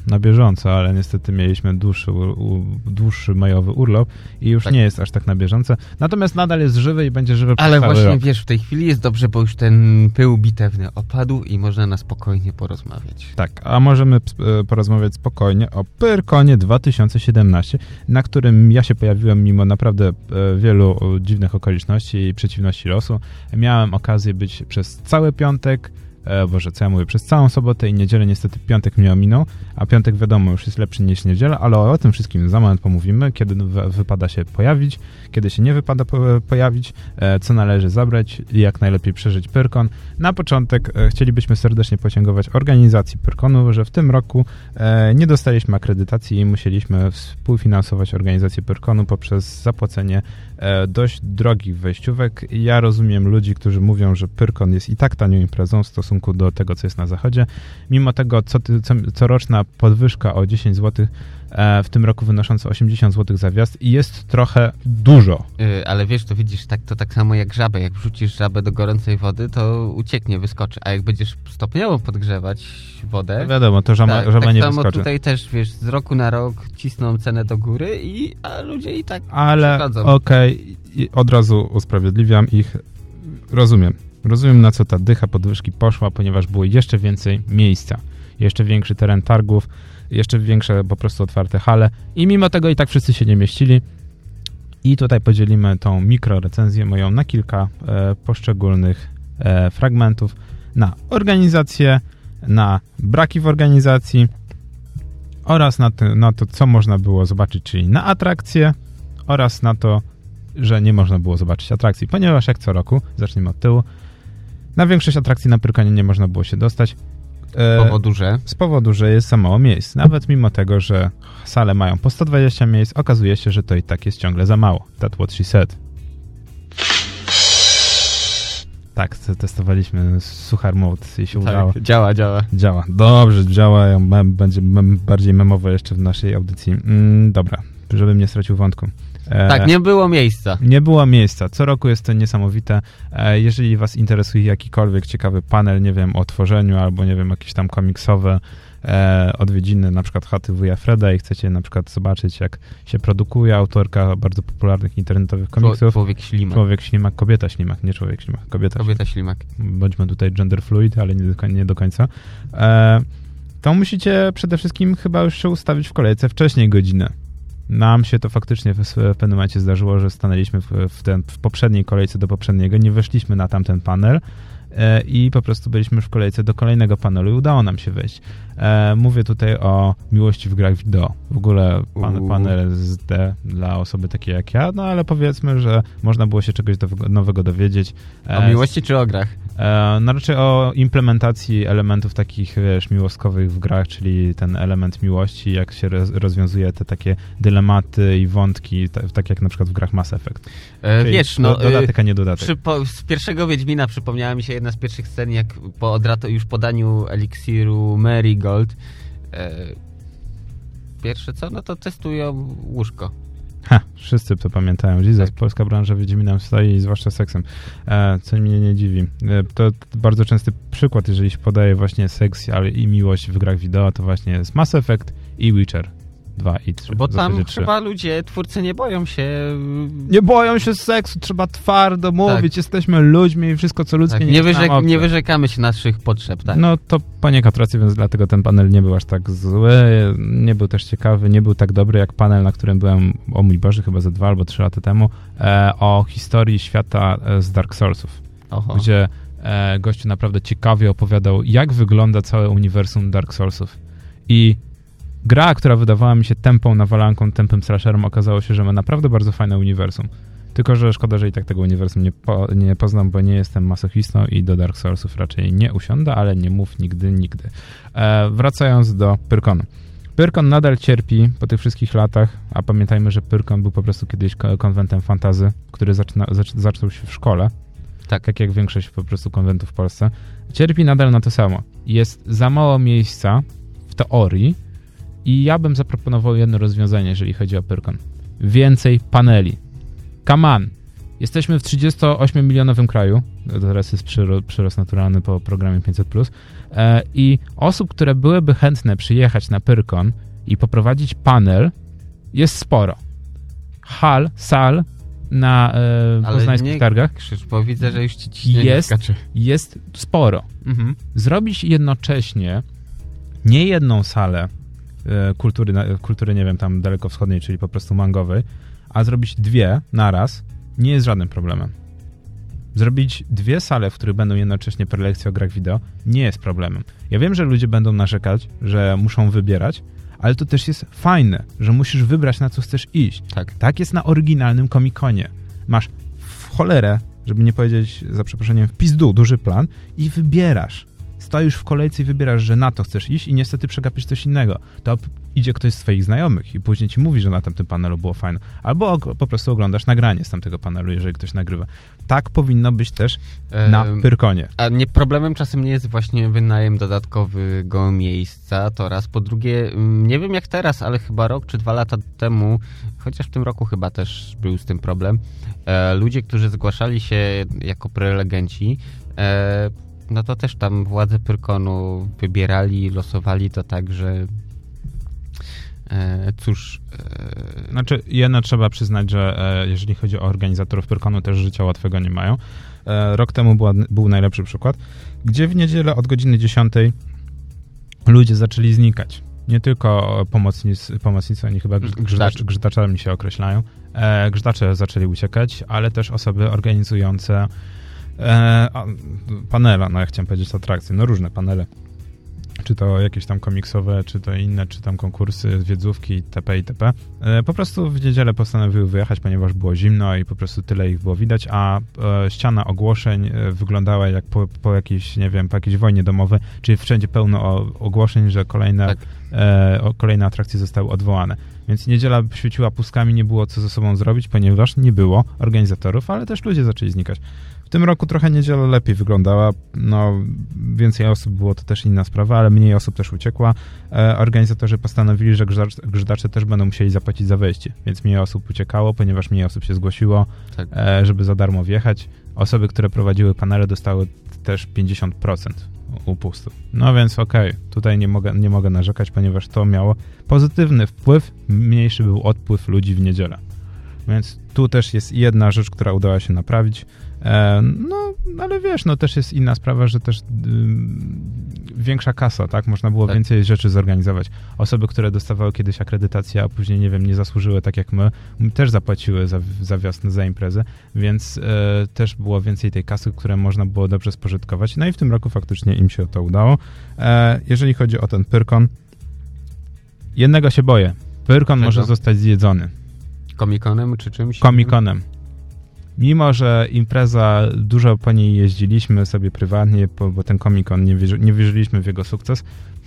na bieżąco, ale niestety mieliśmy dłuższy, u, dłuższy majowy urlop i już tak. nie jest aż tak na bieżąco. Natomiast nadal jest żywy i będzie żywy Ale właśnie rok. wiesz, w tej chwili jest dobrze, bo już ten pył bitewny opadł i można na spokojnie porozmawiać. Tak, a możemy e, porozmawiać spokojnie o Pyrkonie 2017, na którym ja się pojawiłem mimo naprawdę e, wielu dziwnych okoliczności i przeciwności losu. Miałem okazję być przez cały piątek e, Boże, co ja mówię, przez całą sobotę i niedzielę niestety piątek mnie ominął, a piątek wiadomo już jest lepszy niż niedziela, ale o tym wszystkim za moment pomówimy, kiedy wypada się pojawić, kiedy się nie wypada po pojawić, e, co należy zabrać i jak najlepiej przeżyć Pyrkon. Na początek e, chcielibyśmy serdecznie podziękować organizacji Pyrkonu, że w tym roku e, nie dostaliśmy akredytacji i musieliśmy współfinansować organizację Pyrkonu poprzez zapłacenie e, dość drogich wejściówek. Ja rozumiem ludzi, którzy mówią, że Pyrkon jest i tak tanią imprezą w stosunku do tego, co jest na zachodzie. Mimo tego co, co, coroczna podwyżka o 10 zł E, w tym roku wynoszące 80 zł za wjazd i jest trochę dużo. Yy, ale wiesz, to widzisz, tak, to tak samo jak żabę. Jak wrzucisz żabę do gorącej wody, to ucieknie, wyskoczy. A jak będziesz stopniowo podgrzewać wodę... No wiadomo, to żaba, tak, żaba tak nie samo wyskoczy. tutaj też, wiesz, z roku na rok cisną cenę do góry, i, a ludzie i tak Ale okej, okay, od razu usprawiedliwiam ich. Rozumiem. Rozumiem, na co ta dycha podwyżki poszła, ponieważ było jeszcze więcej miejsca. Jeszcze większy teren targów, jeszcze większe po prostu otwarte hale i mimo tego i tak wszyscy się nie mieścili. I tutaj podzielimy tą mikrorecenzję moją na kilka e, poszczególnych e, fragmentów. Na organizację, na braki w organizacji oraz na to, na to, co można było zobaczyć, czyli na atrakcje oraz na to, że nie można było zobaczyć atrakcji, ponieważ jak co roku, zacznijmy od tyłu, na większość atrakcji na Pyrkonie nie można było się dostać. Z e, powodu, że? Z powodu, że jest za mało miejsc. Nawet mimo tego, że sale mają po 120 miejsc, okazuje się, że to i tak jest ciągle za mało. That's what she said. Tak, testowaliśmy suchar mode i się tak, udało. Działa, działa. Działa. Dobrze, działa. Będzie bardziej memowe jeszcze w naszej audycji. Mm, dobra, żebym nie stracił wątku. E, tak, nie było miejsca. Nie było miejsca. Co roku jest to niesamowite. E, jeżeli was interesuje jakikolwiek ciekawy panel, nie wiem, o tworzeniu albo, nie wiem, jakieś tam komiksowe e, odwiedziny, na przykład chaty wuja Freda i chcecie na przykład zobaczyć, jak się produkuje autorka bardzo popularnych internetowych komiksów. Człowiek ślimak. Człowiek ślimak, kobieta ślimak, nie człowiek ślimak, kobieta, kobieta ślimak. Bądźmy tutaj gender fluid, ale nie do, nie do końca. To musicie przede wszystkim chyba już się ustawić w kolejce wcześniej godzinę nam się to faktycznie w, w pewnym momencie zdarzyło, że stanęliśmy w, w, ten, w poprzedniej kolejce do poprzedniego, nie weszliśmy na tamten panel e, i po prostu byliśmy w kolejce do kolejnego panelu i udało nam się wejść. E, mówię tutaj o miłości w grach wideo. W ogóle pan, panel z D dla osoby takiej jak ja, no ale powiedzmy, że można było się czegoś do, nowego dowiedzieć. E, o miłości czy o grach? E, no raczej o implementacji elementów takich, wiesz, miłostkowych w grach, czyli ten element miłości, jak się rozwiązuje te takie dylematy i wątki, tak jak na przykład w grach Mass Effect. E, wiesz, no... Dodatek, a nie dodatek. Przy, po, z pierwszego Wiedźmina przypomniała mi się jedna z pierwszych scen, jak po odrato, już podaniu eliksiru Marigold e, pierwsze co? No to testują łóżko. Wszyscy to pamiętają. Jesus, tak. polska branża Wiedźminem stoi, zwłaszcza seksem. E, co mnie nie dziwi. E, to bardzo częsty przykład, jeżeli się podaje właśnie seks, ale i miłość w grach wideo, to właśnie jest Mass Effect i Witcher. 2 i 3. Bo tam chyba ludzie, twórcy nie boją się... Nie boją się seksu, trzeba twardo mówić, tak. jesteśmy ludźmi i wszystko co ludzkie tak. nie, nie, wyrzek, nie wyrzekamy się naszych potrzeb, tak? No to poniekąd racji, więc dlatego ten panel nie był aż tak zły, nie był też ciekawy, nie był tak dobry jak panel, na którym byłem, o mój Boże, chyba ze dwa albo trzy lata temu, e, o historii świata e, z Dark Soulsów, Oho. gdzie e, gościu naprawdę ciekawie opowiadał, jak wygląda całe uniwersum Dark Soulsów. I gra, która wydawała mi się tempą nawalanką, tempem slasherem, okazało się, że ma naprawdę bardzo fajne uniwersum. Tylko, że szkoda, że i tak tego uniwersum nie, po, nie poznam, bo nie jestem masochistą i do Dark Soulsów raczej nie usiądę, ale nie mów nigdy, nigdy. E, wracając do Pyrkonu. Pyrkon nadal cierpi po tych wszystkich latach, a pamiętajmy, że Pyrkon był po prostu kiedyś konwentem fantazy, który zaczyna, zaczął się w szkole, tak. tak jak większość po prostu konwentów w Polsce. Cierpi nadal na to samo. Jest za mało miejsca w teorii i ja bym zaproponował jedno rozwiązanie, jeżeli chodzi o Pyrkon. Więcej paneli. Come on! Jesteśmy w 38-milionowym kraju, teraz jest przyrost naturalny po programie 500+, e, i osób, które byłyby chętne przyjechać na Pyrkon i poprowadzić panel, jest sporo. Hal, sal na e, poznańskich nie, targach. Krzyż, bo widzę, że już ci jest, jest sporo. Mhm. Zrobić jednocześnie nie jedną salę kultury, kultury, nie wiem, tam dalekowschodniej, czyli po prostu mangowej, a zrobić dwie naraz, nie jest żadnym problemem. Zrobić dwie sale, w których będą jednocześnie prelekcje o grach wideo, nie jest problemem. Ja wiem, że ludzie będą narzekać, że muszą wybierać, ale to też jest fajne, że musisz wybrać, na co chcesz iść. Tak, tak jest na oryginalnym komikonie. Masz w cholerę, żeby nie powiedzieć za przeproszeniem, w pizdu duży plan i wybierasz stoisz w kolejce i wybierasz, że na to chcesz iść i niestety przegapisz coś innego. To idzie ktoś z twoich znajomych i później ci mówi, że na tamtym panelu było fajne. Albo po prostu oglądasz nagranie z tamtego panelu, jeżeli ktoś nagrywa. Tak powinno być też na Pyrkonie. A nie, problemem czasem nie jest właśnie wynajem dodatkowego miejsca, to raz. Po drugie, mm, nie wiem jak teraz, ale chyba rok czy dwa lata temu, chociaż w tym roku chyba też był z tym problem, e, ludzie, którzy zgłaszali się jako prelegenci, e, no to też tam władze Pyrkonu wybierali, losowali to tak, że e, cóż... E... Znaczy, jedno trzeba przyznać, że e, jeżeli chodzi o organizatorów Pyrkonu, też życia łatwego nie mają. Rok temu była, był najlepszy przykład, gdzie w niedzielę od godziny 10 ludzie zaczęli znikać. Nie tylko pomocnicy, pomocnicy oni chyba grzytacz, grzdaczami się określają. E, grzdacze zaczęli uciekać, ale też osoby organizujące E, panela, no ja chciałem powiedzieć atrakcje, no różne panele. Czy to jakieś tam komiksowe, czy to inne, czy tam konkursy, wiedzówki, itp. itp. E, po prostu w niedzielę postanowiły wyjechać, ponieważ było zimno i po prostu tyle ich było widać, a e, ściana ogłoszeń e, wyglądała jak po, po jakiejś, nie wiem, po jakiejś wojnie domowej, czyli wszędzie pełno ogłoszeń, że kolejne, tak. e, kolejne atrakcje zostały odwołane. Więc niedziela świeciła puskami, nie było co ze sobą zrobić, ponieważ nie było organizatorów, ale też ludzie zaczęli znikać. W tym roku trochę niedziela lepiej wyglądała. No, więcej osób było, to też inna sprawa, ale mniej osób też uciekła. E, organizatorzy postanowili, że grzydacze też będą musieli zapłacić za wejście, więc mniej osób uciekało, ponieważ mniej osób się zgłosiło, tak. e, żeby za darmo wjechać. Osoby, które prowadziły panele, dostały też 50% upustu. No więc okej, okay, tutaj nie mogę, nie mogę narzekać, ponieważ to miało pozytywny wpływ, mniejszy był odpływ ludzi w niedzielę. Więc tu też jest jedna rzecz, która udała się naprawić. E, no, ale wiesz, no też jest inna sprawa, że też większa kasa, tak? Można było tak. więcej rzeczy zorganizować. Osoby, które dostawały kiedyś akredytację, a później, nie wiem, nie zasłużyły tak jak my, też zapłaciły za, za wiosnę, za imprezę, więc e, też było więcej tej kasy, które można było dobrze spożytkować. No i w tym roku faktycznie im się to udało. E, jeżeli chodzi o ten Pyrkon, jednego się boję. Pyrkon może zostać zjedzony. Komikonem czy czymś? Komikonem mimo że impreza, dużo po niej jeździliśmy sobie prywatnie, bo, ten komikon nie, wierzy, nie wierzyliśmy w jego sukces,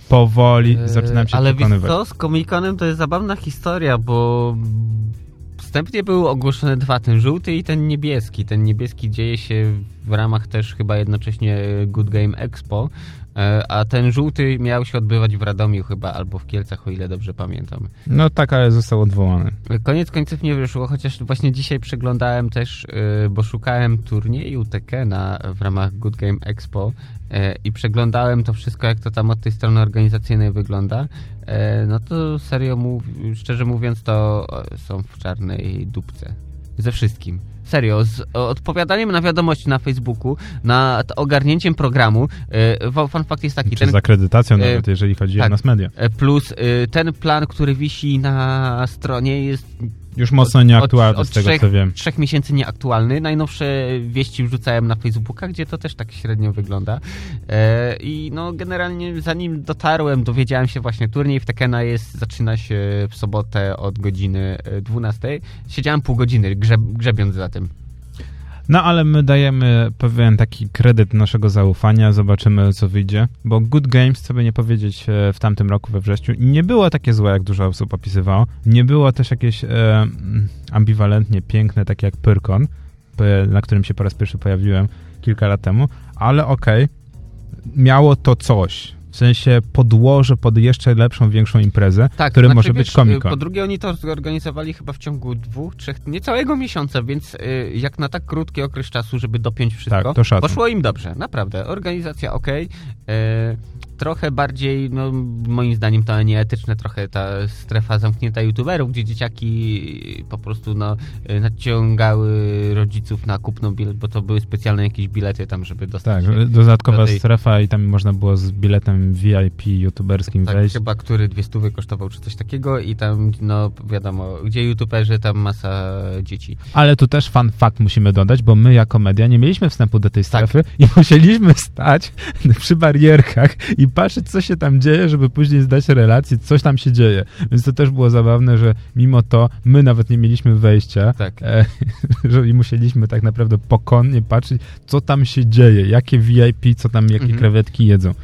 powoli eee, zaczynam się ale. Ale co, z komikonem to jest zabawna historia, bo wstępnie były ogłoszone dwa, ten żółty i ten niebieski. Ten niebieski dzieje się w ramach też chyba jednocześnie Good Game Expo, E, a ten żółty miał się odbywać w Radomiu chyba, albo w Kielcach, o ile dobrze pamiętam. No tak, ale został odwołany. Koniec końców nie wyszło, chociaż właśnie dzisiaj przeglądałem też, e, bo szukałem turnieju Tekena w ramach Good Game Expo e, i przeglądałem to wszystko, jak to tam od tej strony organizacyjnej wygląda. No to serio, mów, szczerze mówiąc, to są w czarnej dupce. Ze wszystkim. Serio, z odpowiadaniem na wiadomości na Facebooku, nad ogarnięciem programu, e, fun fact jest taki... Czy ten, z akredytacją e, nawet, jeżeli chodzi tak, o nas media. E, plus ten plan, który wisi na stronie jest Już mocno nieaktualny, od, od z tego trzech, co wiem. trzech miesięcy nieaktualny. Najnowsze wieści wrzucałem na Facebooka, gdzie to też tak średnio wygląda. E, I no generalnie zanim dotarłem, dowiedziałem się właśnie, turniej w Tekena jest, zaczyna się w sobotę od godziny 12. Siedziałem pół godziny grzeb, grzebiąc za tym. No ale my dajemy pewien taki kredyt naszego zaufania, zobaczymy co wyjdzie, bo Good Games, co by nie powiedzieć, e, w tamtym roku we wrześniu nie było takie złe, jak dużo osób opisywało. Nie było też jakieś e, ambiwalentnie piękne, takie jak Pyrkon, na którym się po raz pierwszy pojawiłem kilka lat temu, ale okej, okay, miało to coś w sensie podłoże pod jeszcze lepszą, większą imprezę, tak, którym znaczy, może być komiko. Po drugie, oni to zorganizowali chyba w ciągu dwóch, trzech, niecałego miesiąca, więc y, jak na tak krótki okres czasu, żeby dopiąć wszystko, tak, to poszło im dobrze, naprawdę. Organizacja ok. Y, trochę bardziej, no moim zdaniem to nieetyczne trochę ta strefa zamknięta youtuberów, gdzie dzieciaki po prostu no, naciągały rodziców na kupną bilet, bo to były specjalne jakieś bilety tam, żeby dostać Tak, dodatkowa do tej... strefa i tam można było z biletem VIP youtuberskim tak, wejść. chyba który dwie stówy kosztował czy coś takiego i tam, no wiadomo, gdzie youtuberzy, tam masa dzieci. Ale tu też fun fact musimy dodać, bo my jako media nie mieliśmy wstępu do tej strefy tak. i musieliśmy stać przy barierkach i patrzeć, co się tam dzieje, żeby później zdać relację, coś tam się dzieje. Więc to też było zabawne, że mimo to my nawet nie mieliśmy wejścia tak. e, że musieliśmy tak naprawdę pokonnie patrzeć, co tam się dzieje, jakie VIP, co tam, jakie mhm. krewetki jedzą.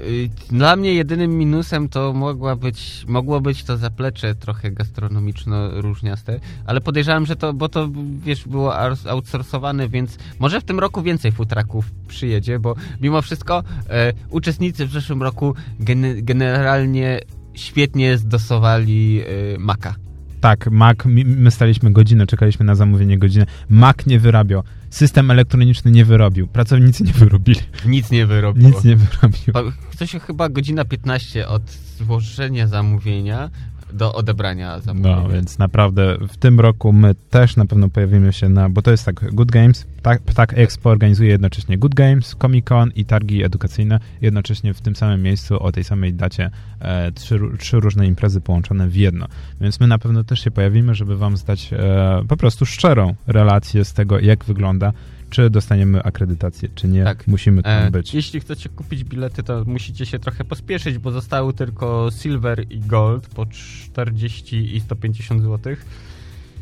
Y, dla mnie jedynym minusem to mogła być, mogło być to zaplecze trochę gastronomiczno-różniaste, ale podejrzewam, że to, bo to wiesz, było outsourcowane, więc może w tym roku więcej futraków przyjedzie, bo mimo wszystko e, uczestnicy w zeszłym roku gen, generalnie świetnie zdosowali e, Maka. Tak, Mac, my staliśmy godzinę, czekaliśmy na zamówienie godzinę. Mac nie wyrabiał. System elektroniczny nie wyrobił. Pracownicy nie wyrobili. Nic nie wyrobił. Nic nie wyrobił. To się chyba godzina 15 od złożenia zamówienia do odebrania zamówienia. No, więc naprawdę w tym roku my też na pewno pojawimy się na, bo to jest tak, Good Games, tak, tak Expo organizuje jednocześnie Good Games, Comic Con i targi edukacyjne, jednocześnie w tym samym miejscu o tej samej dacie e, trzy, trzy różne imprezy połączone w jedno. Więc my na pewno też się pojawimy, żeby wam zdać e, po prostu szczerą relację z tego, jak wygląda czy dostaniemy akredytację, czy nie. Tak. Musimy tam e, być. Jeśli chcecie kupić bilety, to musicie się trochę pospieszyć, bo zostały tylko Silver i Gold po 40 i 150 zł.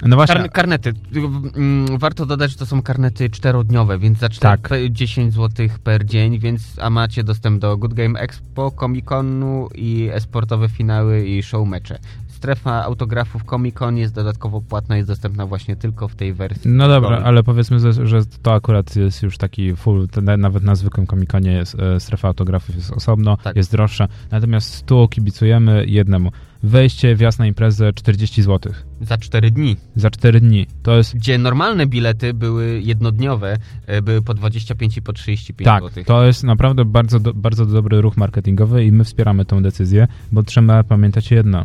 No właśnie. Kar karnety. Mm, warto dodać, że to są karnety czterodniowe, więc za 4, tak. 10 zł per dzień, więc a macie dostęp do Good Game Expo, Comic-Conu i esportowe finały i show mecze strefa autografów Comic-Con jest dodatkowo płatna, jest dostępna właśnie tylko w tej wersji. No dobra, ale powiedzmy, że, że, to akurat jest już taki full, nawet na zwykłym Comic-Conie jest, e, strefa autografów jest osobno, tak. jest droższa, natomiast tu kibicujemy jednemu. Wejście, wjazd na imprezę 40 zł. Za 4 dni. Za 4 dni. To jest... Gdzie normalne bilety były jednodniowe, e, były po 25 i po 35 tak, zł. to jest naprawdę bardzo, do, bardzo dobry ruch marketingowy i my wspieramy tę decyzję, bo trzeba pamiętać jedno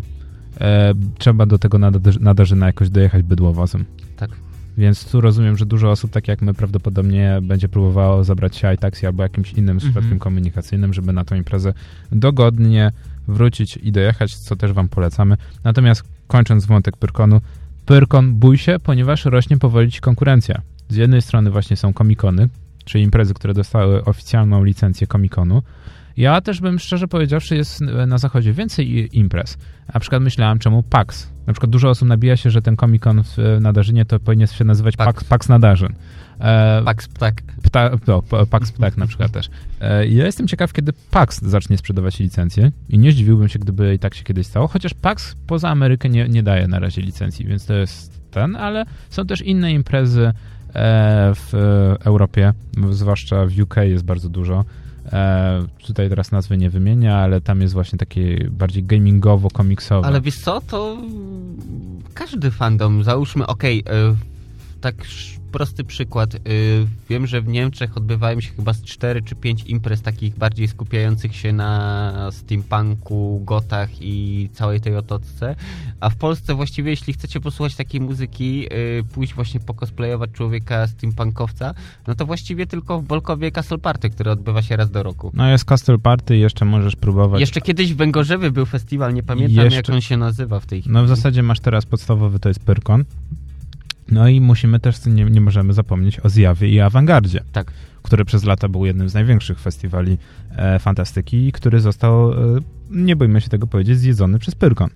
e, trzeba do tego nadarzyna jakoś dojechać bydłowozem. Tak. Więc tu rozumiem, że dużo osób, tak jak my, prawdopodobnie będzie próbowało zabrać się iTaxi albo jakimś innym mhm. środkiem komunikacyjnym, żeby na tą imprezę dogodnie wrócić i dojechać, co też wam polecamy. Natomiast kończąc wątek Pyrkonu, Pyrkon bój się, ponieważ rośnie powoli ci konkurencja. Z jednej strony właśnie są komikony, czyli imprezy, które dostały oficjalną licencję komikonu, ja też bym szczerze powiedziawszy, jest na zachodzie więcej imprez. Na przykład myślałem, czemu PAX. Na przykład dużo osób nabija się, że ten Comic-Con w Nadarzynie to powinien się nazywać PAX, PAX, PAX Nadarzyn. E, PAX Ptak. Pta, no, PAX Ptak na przykład też. E, ja jestem ciekaw, kiedy PAX zacznie sprzedawać licencję i nie zdziwiłbym się, gdyby i tak się kiedyś stało, chociaż PAX poza Amerykę nie, nie daje na razie licencji, więc to jest ten, ale są też inne imprezy e, w Europie, zwłaszcza w UK jest bardzo dużo. E, tutaj teraz nazwy nie wymienia, ale tam jest właśnie takie bardziej gamingowo-komiksowe. Ale wiesz co, to każdy fandom, załóżmy, okej, okay, tak prosty przykład. Y, wiem, że w Niemczech odbywają się chyba z 4 czy 5 imprez takich bardziej skupiających się na steampunku, gotach i całej tej otoczce. A w Polsce właściwie, jeśli chcecie posłuchać takiej muzyki, y, pójść właśnie pokosplayować człowieka steampunkowca, no to właściwie tylko w Bolkowie Castle Party, które odbywa się raz do roku. No jest Castle Party jeszcze możesz próbować. Jeszcze kiedyś w Węgorzewie był festiwal, nie pamiętam jeszcze... jak on się nazywa w tej chwili. No w zasadzie masz teraz podstawowy, to jest Pyrkon. No i musimy też, nie, nie możemy zapomnieć o Zjawie i Awangardzie, tak. który przez lata był jednym z największych festiwali e, fantastyki i który został, e, nie bójmy się tego powiedzieć, zjedzony przez Pyrkon.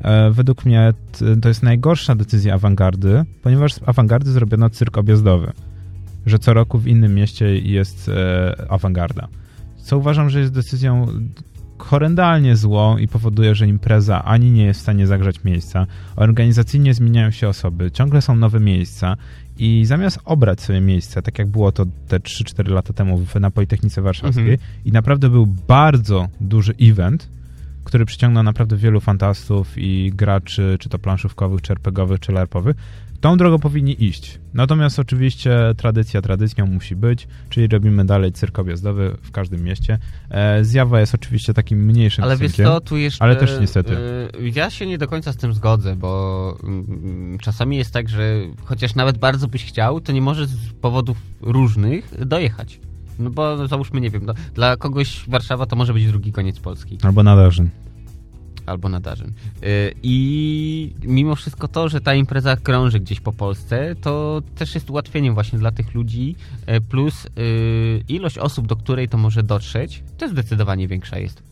E, według mnie to jest najgorsza decyzja awangardy, ponieważ z awangardy zrobiono cyrk objazdowy, że co roku w innym mieście jest e, awangarda. Co uważam, że jest decyzją horrendalnie zło i powoduje, że impreza ani nie jest w stanie zagrzać miejsca, organizacyjnie zmieniają się osoby, ciągle są nowe miejsca i zamiast obrać sobie miejsce, tak jak było to te 3-4 lata temu na Politechnice Warszawskiej mhm. i naprawdę był bardzo duży event, który przyciągnął naprawdę wielu fantastów i graczy, czy to planszówkowych, czy RPGowych, czy lerpowych, Tą drogą powinni iść. Natomiast oczywiście tradycja tradycją musi być, czyli robimy dalej cyrk objazdowy w każdym mieście. E, zjawa jest oczywiście takim mniejszym Ale wiesz co, tu jeszcze... Ale też niestety. E, ja się nie do końca z tym zgodzę, bo mm, czasami jest tak, że chociaż nawet bardzo byś chciał, to nie możesz z powodów różnych dojechać. No bo załóżmy, nie wiem, no, dla kogoś Warszawa to może być drugi koniec Polski. Albo Nadarzyn albo na Darzyn. I mimo wszystko to, że ta impreza krąży gdzieś po Polsce, to też jest ułatwieniem właśnie dla tych ludzi, y, plus y, ilość osób, do której to może dotrzeć, to zdecydowanie większa jest.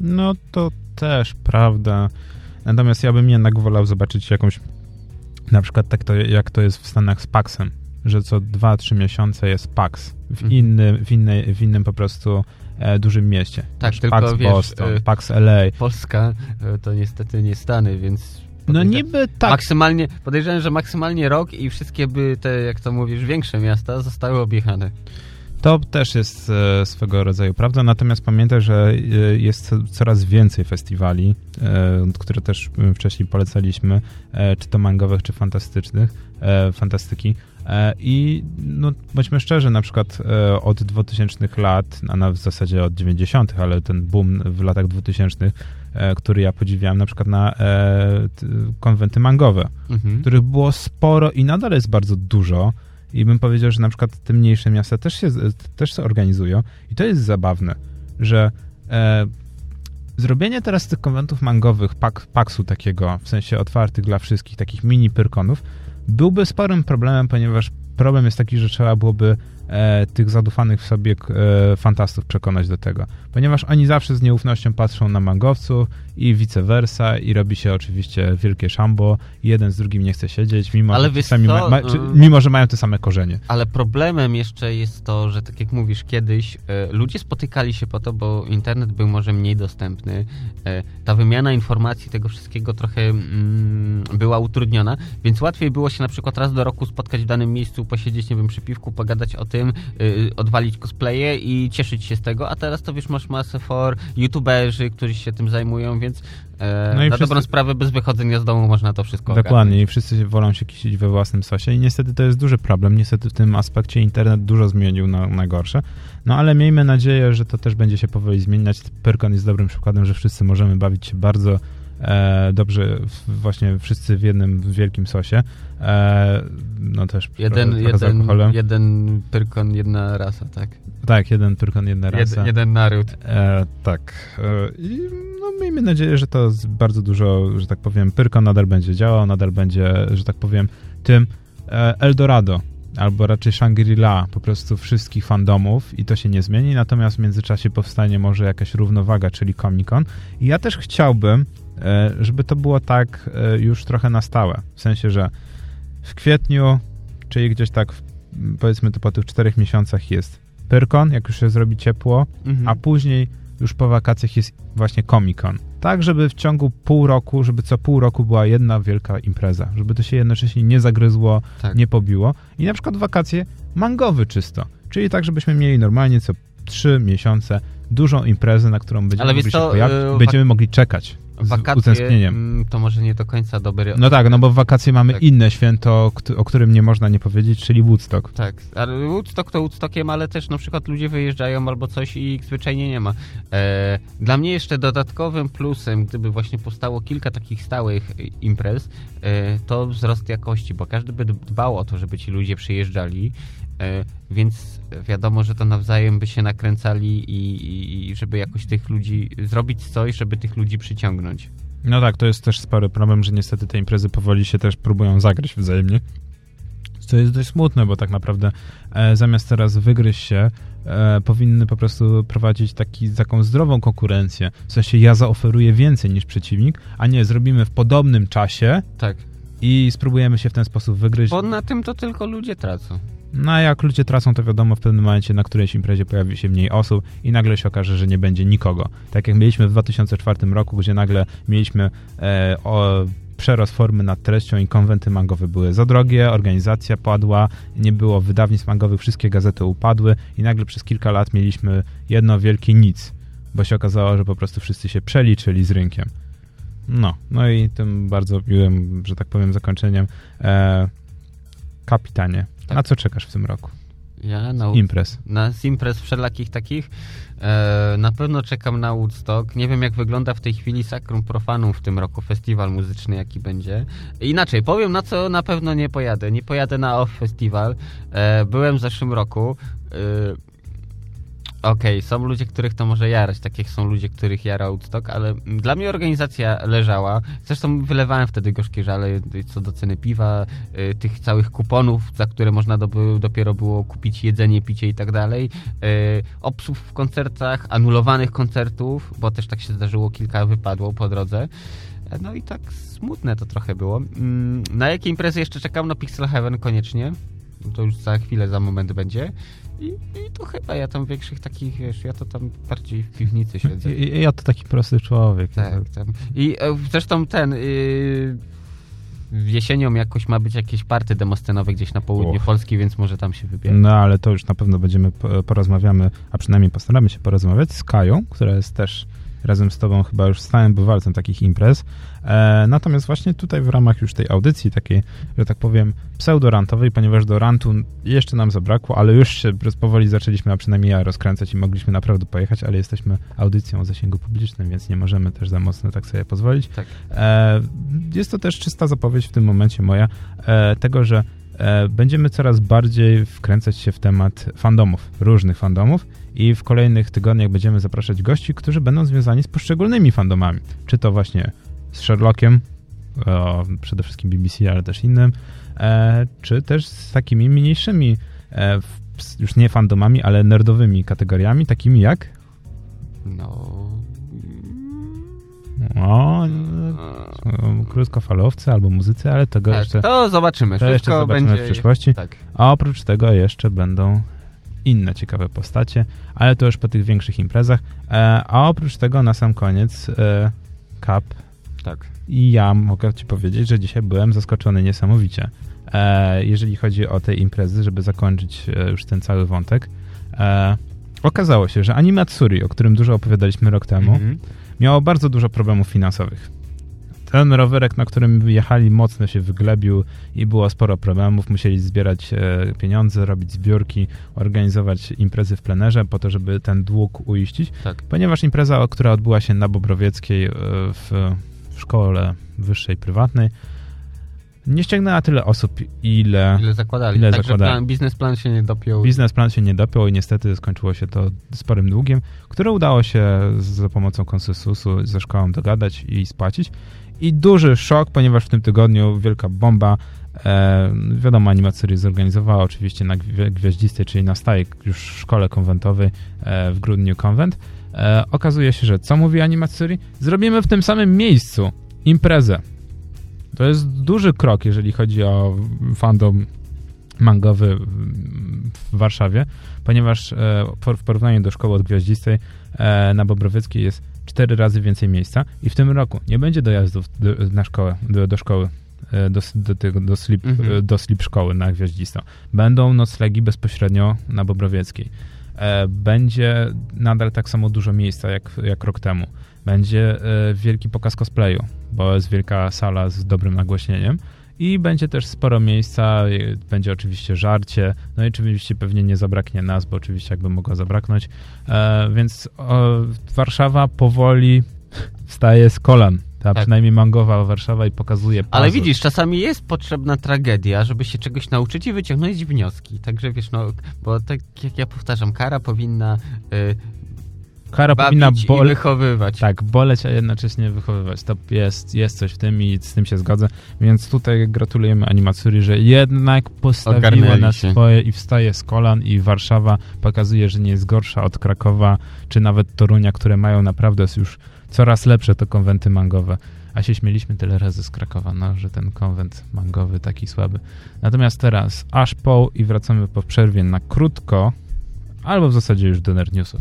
No to też prawda. Natomiast ja bym jednak wolał zobaczyć jakąś, na przykład tak to, jak to jest w Stanach z Paxem, że co 2-3 miesiące jest Pax w, mhm. innym, w, innej, w innym po prostu dużym mieście. Tak, tylko Pax wiesz, Boston, e, Pax LA. Polska e, to niestety nie Stany, więc no niby tak. Maksymalnie, podejrzewam, że maksymalnie rok i wszystkie by te, jak to mówisz, większe miasta zostały objechane. To też jest e, swego rodzaju prawda, natomiast pamiętaj, że e, jest coraz więcej festiwali, e, które też wcześniej polecaliśmy, e, czy to mangowych, czy fantastycznych, e, fantastyki. E, I no, bądźmy szczerzy, na przykład e, od 2000 lat, a w zasadzie od 90., ale ten boom w latach 2000, e, który ja podziwiałem na przykład na konwenty mangowe, mhm. których było sporo i nadal jest bardzo dużo. I bym powiedział, że na przykład te mniejsze miasta też się, też się organizują. I to jest zabawne, że e, zrobienie teraz tych konwentów mangowych, pak, paksu takiego, w sensie otwartych dla wszystkich, takich mini pyrkonów, byłby sporym problemem, ponieważ problem jest taki, że trzeba byłoby e, tych zadufanych w sobie e, fantastów przekonać do tego. Ponieważ oni zawsze z nieufnością patrzą na mangowców i vice versa i robi się oczywiście wielkie szambo jeden z drugim nie chce siedzieć, mimo, ale że, sami ma, ma, czy, mimo że mają te same korzenie. Ale problemem jeszcze jest to, że tak jak mówisz, kiedyś e, ludzie spotykali się po to, bo internet był może mniej dostępny. E, ta wymiana informacji, tego wszystkiego trochę mm, była utrudniona, więc łatwiej było się na przykład raz do roku spotkać w danym miejscu, posiedzieć, nie wiem, przy piwku, pogadać o tym, y, odwalić cosplaye i cieszyć się z tego, a teraz to wiesz, masz masę for, youtuberzy, którzy się tym zajmują, więc e, no na wszyscy... dobrą sprawę bez wychodzenia z domu można to wszystko Dokładnie ogarnąć. i wszyscy wolą się kisić we własnym sosie i niestety to jest duży problem. Niestety w tym aspekcie internet dużo zmienił na, na gorsze. No ale miejmy nadzieję, że to też będzie się powoli zmieniać. Pyrkon jest dobrym przykładem, że wszyscy możemy bawić się bardzo e, dobrze właśnie wszyscy w jednym wielkim sosie. E, no też jeden, jeden, jeden pyrkon, jedna rasa, tak? Tak, jeden pyrkon, jedna rasa. Jed, jeden naród. E, tak. E, I no, miejmy nadzieję, że to bardzo dużo, że tak powiem, pyrkon nadal będzie działał, nadal będzie, że tak powiem, tym e, Eldorado albo raczej Shangri-La po prostu wszystkich fandomów i to się nie zmieni, natomiast w międzyczasie powstanie może jakaś równowaga, czyli Comic-Con. I ja też chciałbym, żeby to było tak e, już trochę na stałe. W sensie, że w kwietniu, czyli gdzieś tak powiedzmy to po tych czterech miesiącach jest Pyrkon, jak już się zrobi ciepło, mhm. a później już po wakacjach jest właśnie Comic-Con. Tak, żeby w ciągu pół roku, żeby co pół roku była jedna wielka impreza, żeby to się jednocześnie nie zagryzło, tak. nie pobiło. I na przykład wakacje mangowy czysto, czyli tak, żebyśmy mieli normalnie co trzy miesiące dużą imprezę, na którą będziemy mogli się pojawić, yy, będziemy mogli czekać. Wakacje. Mm, to może nie do końca dobry... No tak, no bo w wakacje mamy tak. inne święto, o którym nie można nie powiedzieć, czyli Woodstock. Tak, ale Woodstock to Woodstockiem, ale też na przykład ludzie wyjeżdżają albo coś i ich zwyczajnie nie ma. E, dla mnie jeszcze dodatkowym plusem, gdyby właśnie powstało kilka takich stałych imprez, e, to wzrost jakości, bo każdy by dbał o to, żeby ci ludzie przyjeżdżali, więc wiadomo, że to nawzajem by się nakręcali i, i żeby jakoś tych ludzi zrobić coś, żeby tych ludzi przyciągnąć. No tak, to jest też spory problem, że niestety te imprezy powoli się też próbują zagrać wzajemnie. Co jest dość smutne, bo tak naprawdę e, zamiast teraz wygryźć się, e, powinny po prostu prowadzić taki, taką zdrową konkurencję. W sensie ja zaoferuję więcej niż przeciwnik, a nie zrobimy w podobnym czasie tak. i spróbujemy się w ten sposób wygryźć. Bo na tym to tylko ludzie tracą. No a jak ludzie tracą, to wiadomo, w pewnym momencie na którejś imprezie pojawi się mniej osób i nagle się okaże, że nie będzie nikogo. Tak jak mieliśmy w 2004 roku, gdzie nagle mieliśmy e, o, przerost formy nad treścią i konwenty mangowe były za drogie, organizacja padła, nie było wydawnictw mangowych, wszystkie gazety upadły i nagle przez kilka lat mieliśmy jedno wielkie nic, bo się okazało, że po prostu wszyscy się przeliczyli z rynkiem. No, no i tym bardzo miłym, że tak powiem, zakończeniem e, kapitanie tak. Na co czekasz w tym roku? Ja na imprez. Na z imprez wszelakich takich. E, na pewno czekam na Woodstock. Nie wiem, jak wygląda w tej chwili Sakrum Profanum w tym roku, festiwal muzyczny, jaki będzie. Inaczej, powiem, na co na pewno nie pojadę. Nie pojadę na Off Festival. E, byłem w zeszłym roku. E, Okej, okay, są ludzie, których to może jarać, tak jak są ludzie, których jara Woodstock, ale dla mnie organizacja leżała. Zresztą wylewałem wtedy gorzkie żale co do ceny piwa, y, tych całych kuponów, za które można do, dopiero było kupić jedzenie, picie i tak dalej. Y, obsług w koncertach, anulowanych koncertów, bo też tak się zdarzyło, kilka wypadło po drodze. No i tak smutne to trochę było. Mm, na jakie imprezy jeszcze czekam? No Pixel Heaven koniecznie. To już za chwilę, za moment będzie. I, I, to chyba ja tam większych takich, wiesz, ja to tam bardziej w piwnicy siedzę. I, ja to taki prosty człowiek. Tak, tak. I e, zresztą ten... Yy, jesienią jakoś ma być jakieś party demoscenowe gdzieś na południu Uch. Polski, więc może tam się wybierze. No ale to już na pewno będziemy, porozmawiamy, a przynajmniej postaramy się porozmawiać z Kają, która jest też razem z tobą chyba już stałym bywalcem takich imprez. E, natomiast właśnie tutaj w ramach już tej audycji takiej, że tak powiem, pseudorantowej, ponieważ do rantu jeszcze nam zabrakło, ale już się powoli zaczęliśmy, a przynajmniej ja rozkręcać i mogliśmy naprawdę pojechać, ale jesteśmy audycją o zasięgu publicznym, więc nie możemy też za mocno tak sobie pozwolić. Tak. E, jest to też czysta zapowiedź w tym momencie moja e, tego, że będziemy coraz bardziej wkręcać się w temat fandomów, różnych fandomów i w kolejnych tygodniach będziemy zapraszać gości, którzy będą związani z poszczególnymi fandomami. Czy to właśnie z Sherlockiem, o, przede wszystkim BBC, ale też innym, e, czy też z takimi mniejszymi, e, już nie fandomami, ale nerdowymi kategoriami, takimi jak? No... O, krótkofalowcy albo muzycy, ale tego tak, jeszcze... To zobaczymy. To jeszcze zobaczymy będzie... w przyszłości. Tak. A oprócz tego jeszcze będą inne ciekawe postacie, ale to już po tych większych imprezach. E, a oprócz tego na sam koniec e, Cup. Tak. I ja mogę ci powiedzieć, że dzisiaj byłem zaskoczony niesamowicie. E, jeżeli chodzi o te imprezy, żeby zakończyć już ten cały wątek. Okazało się, że Animatsuri, o którym dużo opowiadaliśmy rok temu, mm -hmm. Miało bardzo dużo problemów finansowych. Ten rowerek, na którym jechali, mocno się wyglebił i było sporo problemów. Musieli zbierać e, pieniądze, robić zbiórki, organizować imprezy w plenerze po to, żeby ten dług uiścić. Tak. Ponieważ impreza, która odbyła się na Bobrowieckiej e, w, w szkole wyższej, prywatnej, nie ściągnęła tyle osób, ile, ile zakładali. Ile Także zakładali. Plan, biznesplan się nie dopiął. Biznesplan się nie dopiął i niestety skończyło się to sporym długiem, które udało się za pomocą konsensusu ze szkołą dogadać i spłacić. I duży szok, ponieważ w tym tygodniu wielka bomba. E, wiadomo, animacja zorganizowała oczywiście na Gwiaździstej, czyli na stałej już szkole konwentowej e, w grudniu konwent. E, okazuje się, że co mówi animatsuri? Zrobimy w tym samym miejscu imprezę. To jest duży krok, jeżeli chodzi o fandom mangowy w Warszawie, ponieważ e, w porównaniu do szkoły odgwiaździstej e, na Bobrowieckiej jest cztery razy więcej miejsca i w tym roku nie będzie dojazdów do, na szkołę, do, do szkoły, e, do, do, do, slip, mhm. Do slip szkoły na Gwiaździsto. Będą noclegi bezpośrednio na Bobrowieckiej. Będzie nadal tak samo dużo miejsca jak, jak rok temu. Będzie e, wielki pokaz cosplayu, bo jest wielka sala z dobrym nagłośnieniem i będzie też sporo miejsca, będzie oczywiście żarcie, no i oczywiście pewnie nie zabraknie nas, bo oczywiście jakby mogło zabraknąć, e, więc Warszawa powoli wstaje z kolan. Ta tak. przynajmniej mangowa Warszawa i pokazuje pazur. Ale widzisz, czasami jest potrzebna tragedia, żeby się czegoś nauczyć i wyciągnąć wnioski. Także wiesz, no, bo tak jak ja powtarzam, kara powinna y, Kara powinna bole- wychowywać. Tak, boleć, a jednocześnie wychowywać. To jest, jest coś w tym i z tym się zgodzę. Więc tutaj gratulujemy animacurii, że jednak postawiła Ogarnęli na swoje i wstaje z kolan i Warszawa pokazuje, że nie jest gorsza od Krakowa, czy nawet Torunia, które mają naprawdę już coraz lepsze to konwenty mangowe. A się śmieliśmy tyle razy z Krakowa, no, że ten konwent mangowy taki słaby. Natomiast teraz aż po i wracamy po przerwie na krótko, albo w zasadzie już do Nerd Newsów.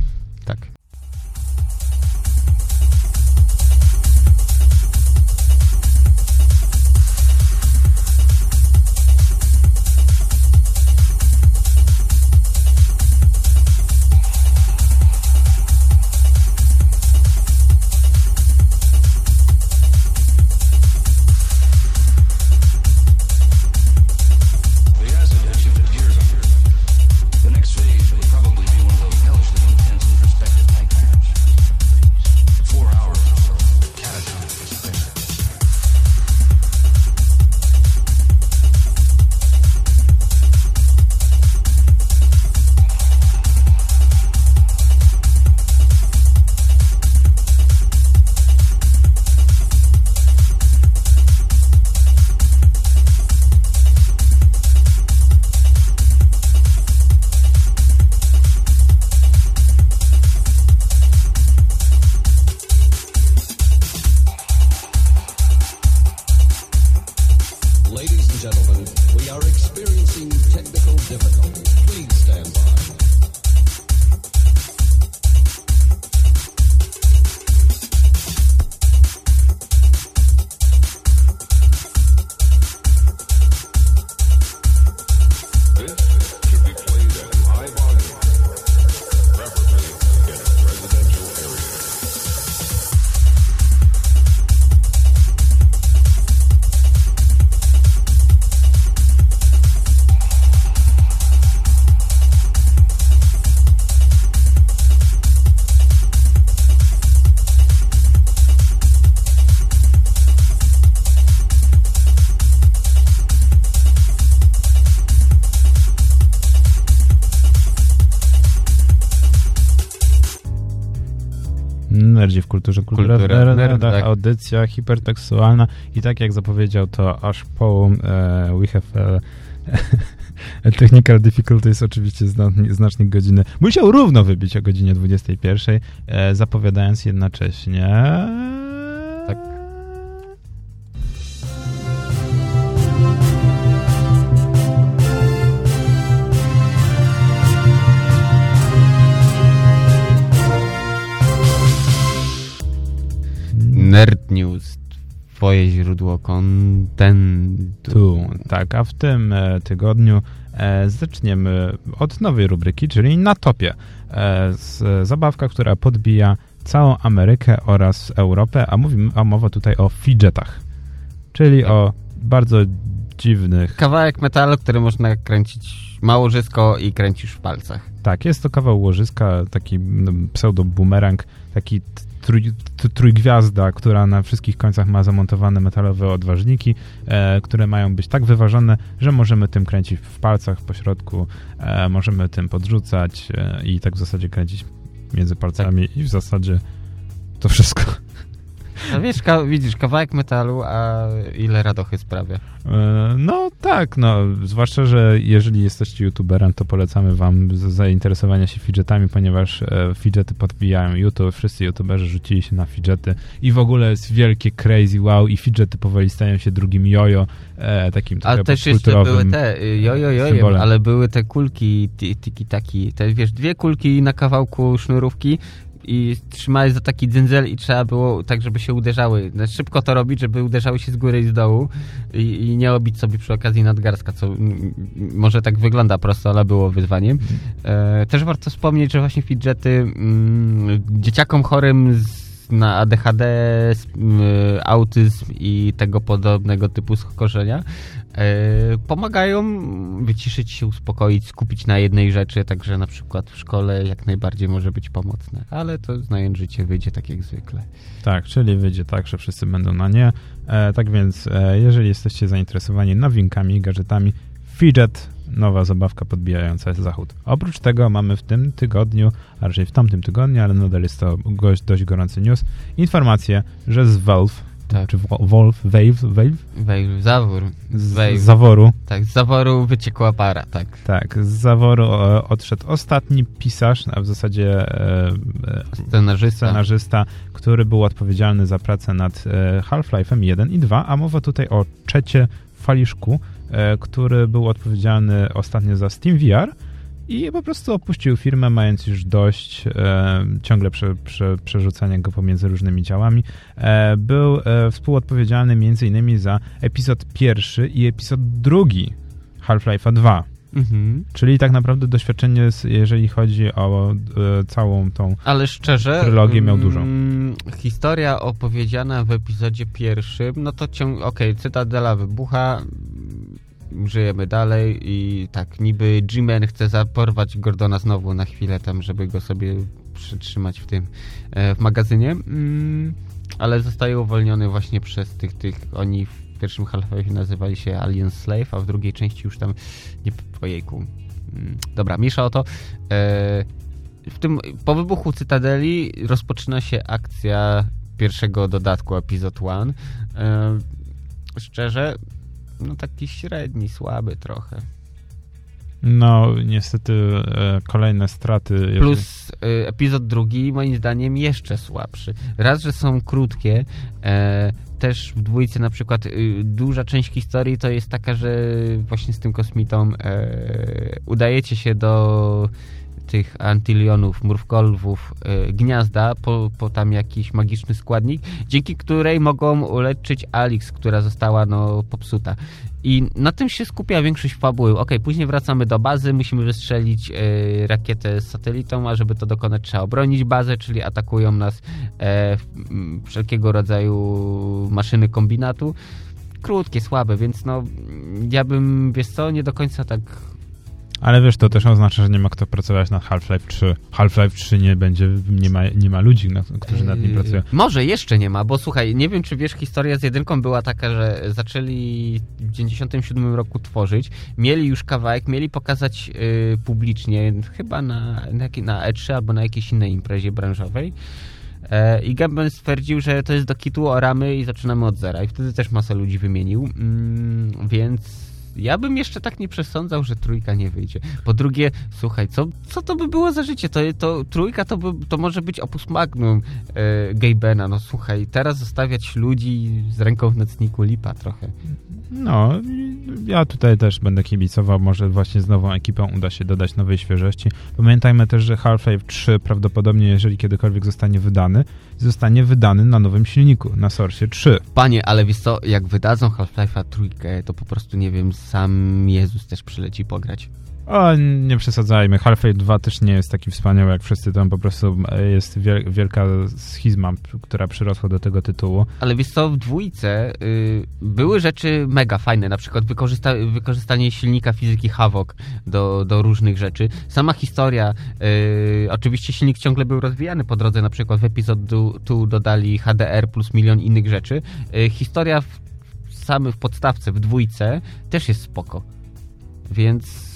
Kulturze, kultura, kultura w nerdach, tak. audycja hipertekstualna i tak jak zapowiedział to aż po e, We Have e, Technical Difficulties oczywiście znacznik godziny musiał równo wybić o godzinie 21, e, zapowiadając jednocześnie Nerd News, twoje źródło kontentu. Tak, a w tym e, tygodniu e, zaczniemy od nowej rubryki, czyli na topie. E, z, zabawka, która podbija całą Amerykę oraz Europę, a, mówimy, a mowa tutaj o fidgetach, czyli o bardzo dziwnych... Kawałek metalu, który można kręcić małożysko i kręcisz w palcach. Tak, jest to kawał łożyska, taki no, pseudo-bumerang, taki trój, trójgwiazda, która na wszystkich końcach ma zamontowane metalowe odważniki, e, które mają być tak wyważone, że możemy tym kręcić w palcach po środku, e, możemy tym podrzucać e, i tak w zasadzie kręcić między palcami tak. i w zasadzie to wszystko. No wiesz, ka widzisz, kawałek metalu, a ile radochy sprawia. E, no tak, no, zwłaszcza, że jeżeli jesteście youtuberem, to polecamy wam zainteresowania się fidgetami, ponieważ e, fidgety podbijają YouTube, wszyscy youtuberzy rzucili się na fidgety i w ogóle jest wielkie crazy wow i fidgety powoli stają się drugim jojo, e, takim trochę A też jeszcze były te jojo jojo, ale były te kulki tiki taki, te wiesz, dwie kulki na kawałku sznurówki i trzymałeś za taki dzyndzel i trzeba było tak, żeby się uderzały. Znaczy, szybko to robić, żeby uderzały się z góry i z dołu i, i nie obić sobie przy okazji nadgarstka, co może tak wygląda prosto, ale było wyzwaniem. E, też warto wspomnieć, że właśnie fidgety mm, dzieciakom chorym z na ADHD, autyzm i tego podobnego typu skorzenia e, pomagają wyciszyć się, uspokoić, skupić na jednej rzeczy, także na przykład w szkole jak najbardziej może być pomocne, ale to znając życie wyjdzie tak jak zwykle. Tak, czyli wyjdzie tak, że wszyscy będą na nie. E, tak więc, e, jeżeli jesteście zainteresowani nowinkami, gadżetami, Fidget nowa zabawka podbijająca zachód. Oprócz tego mamy w tym tygodniu, a raczej w tamtym tygodniu, ale nadal jest to dość gorący news, informację, że z Valve tak. czy Wolf, Wave, Wave? Wave, zawór. Z zaworu. Tak, z zaworu wyciekła para, tak. Tak, z zaworu e, odszedł ostatni pisarz, a w zasadzie e, e, scenarzysta. scenarzysta, który był odpowiedzialny za pracę nad e, Half-Life'em 1 i 2, a mowa tutaj o Czecie Faliszku, który był odpowiedzialny ostatnio za Steam VR i po prostu opuścił firmę, mając już dość e, ciągle prze, prze, przerzucania go pomiędzy różnymi działami. E, był e, współodpowiedzialny m.in. za epizod pierwszy i epizod drugi Half-Life'a 2. Mhm. Czyli tak naprawdę doświadczenie, jeżeli chodzi o e, całą tą Ale szczerze, trylogię, miał dużo. Mm, historia opowiedziana w epizodzie pierwszym, no to ciąg... okej, okay, Cytadela wybucha, żyjemy dalej i tak, niby G-Man chce zaporwać Gordona znowu na chwilę tam, żeby go sobie przytrzymać w tym, e, w magazynie, mm, ale zostaje uwolniony właśnie przez tych, tych, oni w pierwszym Half-Life nazywali się Alien Slave, a w drugiej części już tam, nie, ojejku, mm, dobra, mniejsza o to, e, w tym, po wybuchu Cytadeli rozpoczyna się akcja pierwszego dodatku Episode 1. E, szczerze, no taki średni, słaby trochę. No, niestety e, kolejne straty. Jeżeli... Plus e, epizod drugi, moim zdaniem, jeszcze słabszy. Raz, że są krótkie, e, też w dwójce na przykład e, duża część historii to jest taka, że właśnie z tym kosmitą e, udajecie się do tych antylionów, murwkolwów, y, gniazda po, po tam jakiś magiczny składnik, dzięki której mogą uleczyć Alix, która została no popsuta. I na tym się skupia większość fabuły. Ok, później wracamy do bazy, musimy wystrzelić y, rakietę z satelitą, a żeby to dokonać trzeba obronić bazę, czyli atakują nas e, wszelkiego rodzaju maszyny kombinatu. Krótkie, słabe, więc no ja bym, wiesz co, nie do końca tak ale wiesz, to też oznacza, że nie ma kto pracować nad Half-Life 3. Half-Life 3 nie będzie, nie ma, nie ma ludzi, którzy nad nim pracują. Yy, może jeszcze nie ma, bo słuchaj, nie wiem, czy wiesz, historia z jedynką była taka, że zaczęli w 97 roku tworzyć, mieli już kawałek, mieli pokazać yy, publicznie, chyba na, na, na E3 albo na jakiejś innej imprezie branżowej. E, I Gabben stwierdził, że to jest do kitu, oramy i zaczynamy od zera. I wtedy też masę ludzi wymienił. Mm, więc ja bym jeszcze tak nie przesądzał, że trójka nie wyjdzie. Po drugie, słuchaj, co, co to by było za życie? To, to trójka to, by, to może być opus magnum e, Gaybena. No słuchaj, teraz zostawiać ludzi z ręką w nocniku lipa trochę. No, ja tutaj też będę kibicował. Może właśnie z nową ekipą uda się dodać nowej świeżości. Pamiętajmy też, że Half-Life 3 prawdopodobnie, jeżeli kiedykolwiek zostanie wydany, zostanie wydany na nowym silniku, na Source 3. Panie, ale wiesz co, jak wydadzą Half-Life'a trójkę, to po prostu, nie wiem, sam Jezus też przyleci pograć. O, nie przesadzajmy. Half-Life 2 też nie jest taki wspaniały jak wszyscy. Tam po prostu jest wielka schizma, która przyrosła do tego tytułu. Ale wiesz co, w dwójce y, były rzeczy mega fajne. Na przykład wykorzysta wykorzystanie silnika fizyki Havok do, do różnych rzeczy. Sama historia, y, oczywiście silnik ciągle był rozwijany po drodze. Na przykład w epizod tu dodali HDR plus milion innych rzeczy. Y, historia w, samy w podstawce, w dwójce też jest spoko. Więc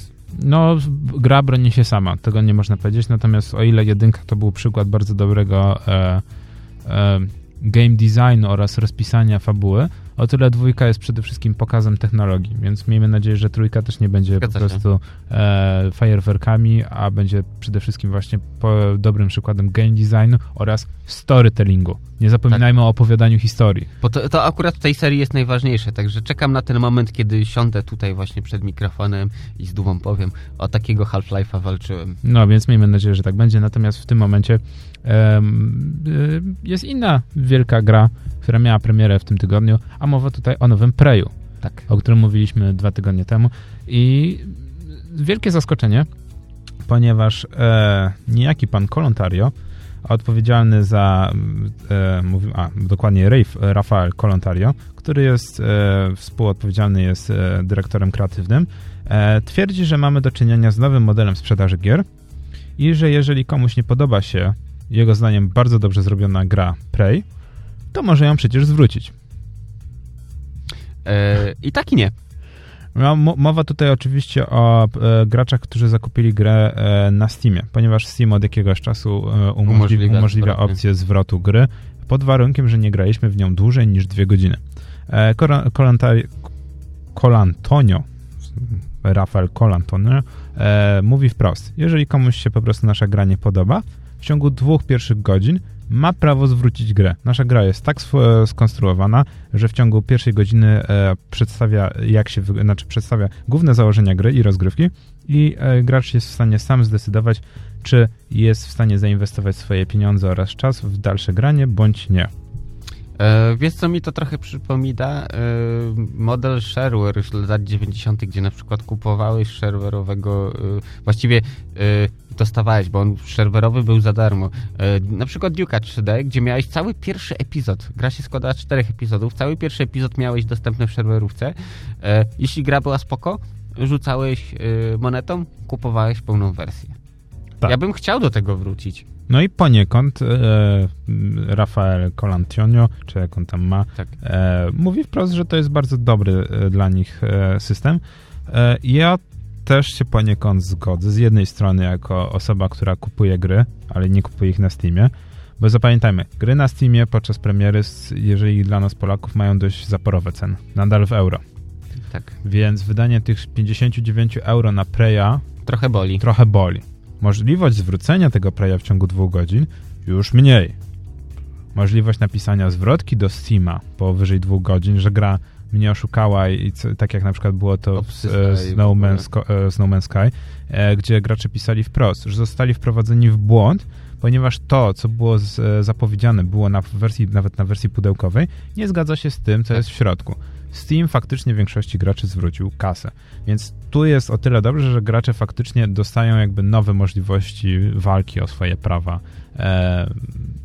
no, gra broni się sama, tego nie można powiedzieć, natomiast o ile jedynka to był przykład bardzo dobrego e, e, game designu oraz rozpisania fabuły, o tyle dwójka jest przede wszystkim pokazem technologii, więc miejmy nadzieję, że trójka też nie będzie Zgadza po prostu e, fajerwerkami, a będzie przede wszystkim właśnie dobrym przykładem game designu oraz storytellingu. Nie zapominajmy tak. o opowiadaniu historii. Bo to, to akurat w tej serii jest najważniejsze, także czekam na ten moment, kiedy siądę tutaj właśnie przed mikrofonem i z dumą powiem, o takiego Half-Life'a walczyłem. No, więc miejmy nadzieję, że tak będzie, natomiast w tym momencie jest inna wielka gra, która miała premierę w tym tygodniu, a mowa tutaj o nowym Preju, tak. o którym mówiliśmy dwa tygodnie temu. I wielkie zaskoczenie, ponieważ e, niejaki pan Kolontario odpowiedzialny za, e, a dokładnie Rafe, Rafael Colontario, który jest e, współodpowiedzialny, jest e, dyrektorem kreatywnym, e, twierdzi, że mamy do czynienia z nowym modelem sprzedaży gier i że jeżeli komuś nie podoba się jego zdaniem bardzo dobrze zrobiona gra Prey, to może ją przecież zwrócić. E, I tak i nie. No, mowa tutaj oczywiście o e, graczach, którzy zakupili grę e, na Steamie, ponieważ Steam od jakiegoś czasu e, umożliwia, umożliwia opcję zwrotu gry pod warunkiem, że nie graliśmy w nią dłużej niż dwie godziny. E, Colantonio, Rafael Colantonio, e, mówi wprost, jeżeli komuś się po prostu nasza gra nie podoba, w ciągu dwóch pierwszych godzin ma prawo zwrócić grę. Nasza gra jest tak skonstruowana, że w ciągu pierwszej godziny e, przedstawia, jak się, znaczy przedstawia główne założenia gry i rozgrywki i e, gracz jest w stanie sam zdecydować, czy jest w stanie zainwestować swoje pieniądze oraz czas w dalsze granie, bądź nie. E, wiesz, co mi to trochę przypomina? E, model shareware z lat 90., gdzie na przykład kupowałeś shareware'owego, e, właściwie dostawałeś, bo on shareware'owy był za darmo. Na przykład Duke'a 3D, gdzie miałeś cały pierwszy epizod. Gra się składa z czterech epizodów. Cały pierwszy epizod miałeś dostępny w shareware'ówce. Jeśli gra była spoko, rzucałeś monetą, kupowałeś pełną wersję. Tak. Ja bym chciał do tego wrócić. No i poniekąd e, Rafael Colantonio, czy jak on tam ma, tak. e, mówi wprost, że to jest bardzo dobry e, dla nich e, system. E, ja też się poniekąd zgodzę. Z jednej strony jako osoba, która kupuje gry, ale nie kupuje ich na Steamie, bo zapamiętajmy, gry na Steamie podczas premiery, jeżeli dla nas Polaków, mają dość zaporowe ceny, nadal w euro. Tak. Więc wydanie tych 59 euro na Preya trochę boli. Trochę boli. Możliwość zwrócenia tego preja w ciągu dwóch godzin już mniej. Możliwość napisania zwrotki do Steama powyżej dwóch godzin, że gra mnie oszukała i co, tak jak na przykład było to w, e, Man's, e, Sky, e, gdzie gracze pisali wprost, że zostali wprowadzeni w błąd, ponieważ to, co było z, e, zapowiedziane, było na wersji, nawet na wersji pudełkowej, nie zgadza się z tym, co tak. jest w środku. Steam faktycznie większości graczy zwrócił kasę. Więc tu jest o tyle dobrze, że gracze faktycznie dostają jakby nowe możliwości walki o swoje prawa e,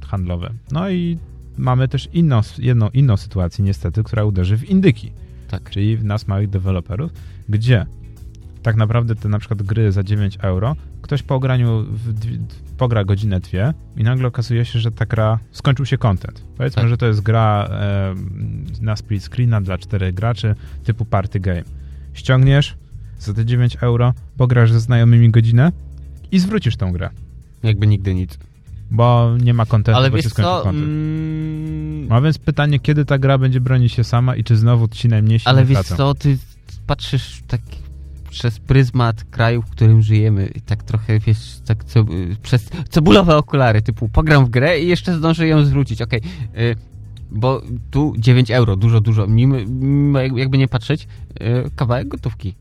handlowe. No i mamy też inną, jedną inną sytuację niestety, która uderzy w indyki. Tak. Czyli w nas małych deweloperów, gdzie tak naprawdę te na przykład gry za 9 euro, ktoś po ograniu pogra godzinę, dwie i nagle okazuje się, że ta gra skończył się content. Powiedzmy, tak. że to jest gra e, na split screena dla czterech graczy typu party game. Ściągniesz za te 9 euro, pograsz ze znajomymi godzinę i zwrócisz tą grę. Jakby nigdy nic. Bo nie ma kontentu, Ale bo się skończył content. Mm... A więc pytanie, kiedy ta gra będzie bronić się sama i czy znowu ci najmniejsi Ale wiesz co, ty patrzysz tak przez pryzmat kraju, w którym żyjemy i tak trochę, wiesz, tak co, przez cebulowe okulary, typu pogram w grę i jeszcze zdążę ją zwrócić, okej. Okay. Bo tu 9 euro, dużo, dużo, mimo, jakby nie patrzeć, y, kawałek gotówki.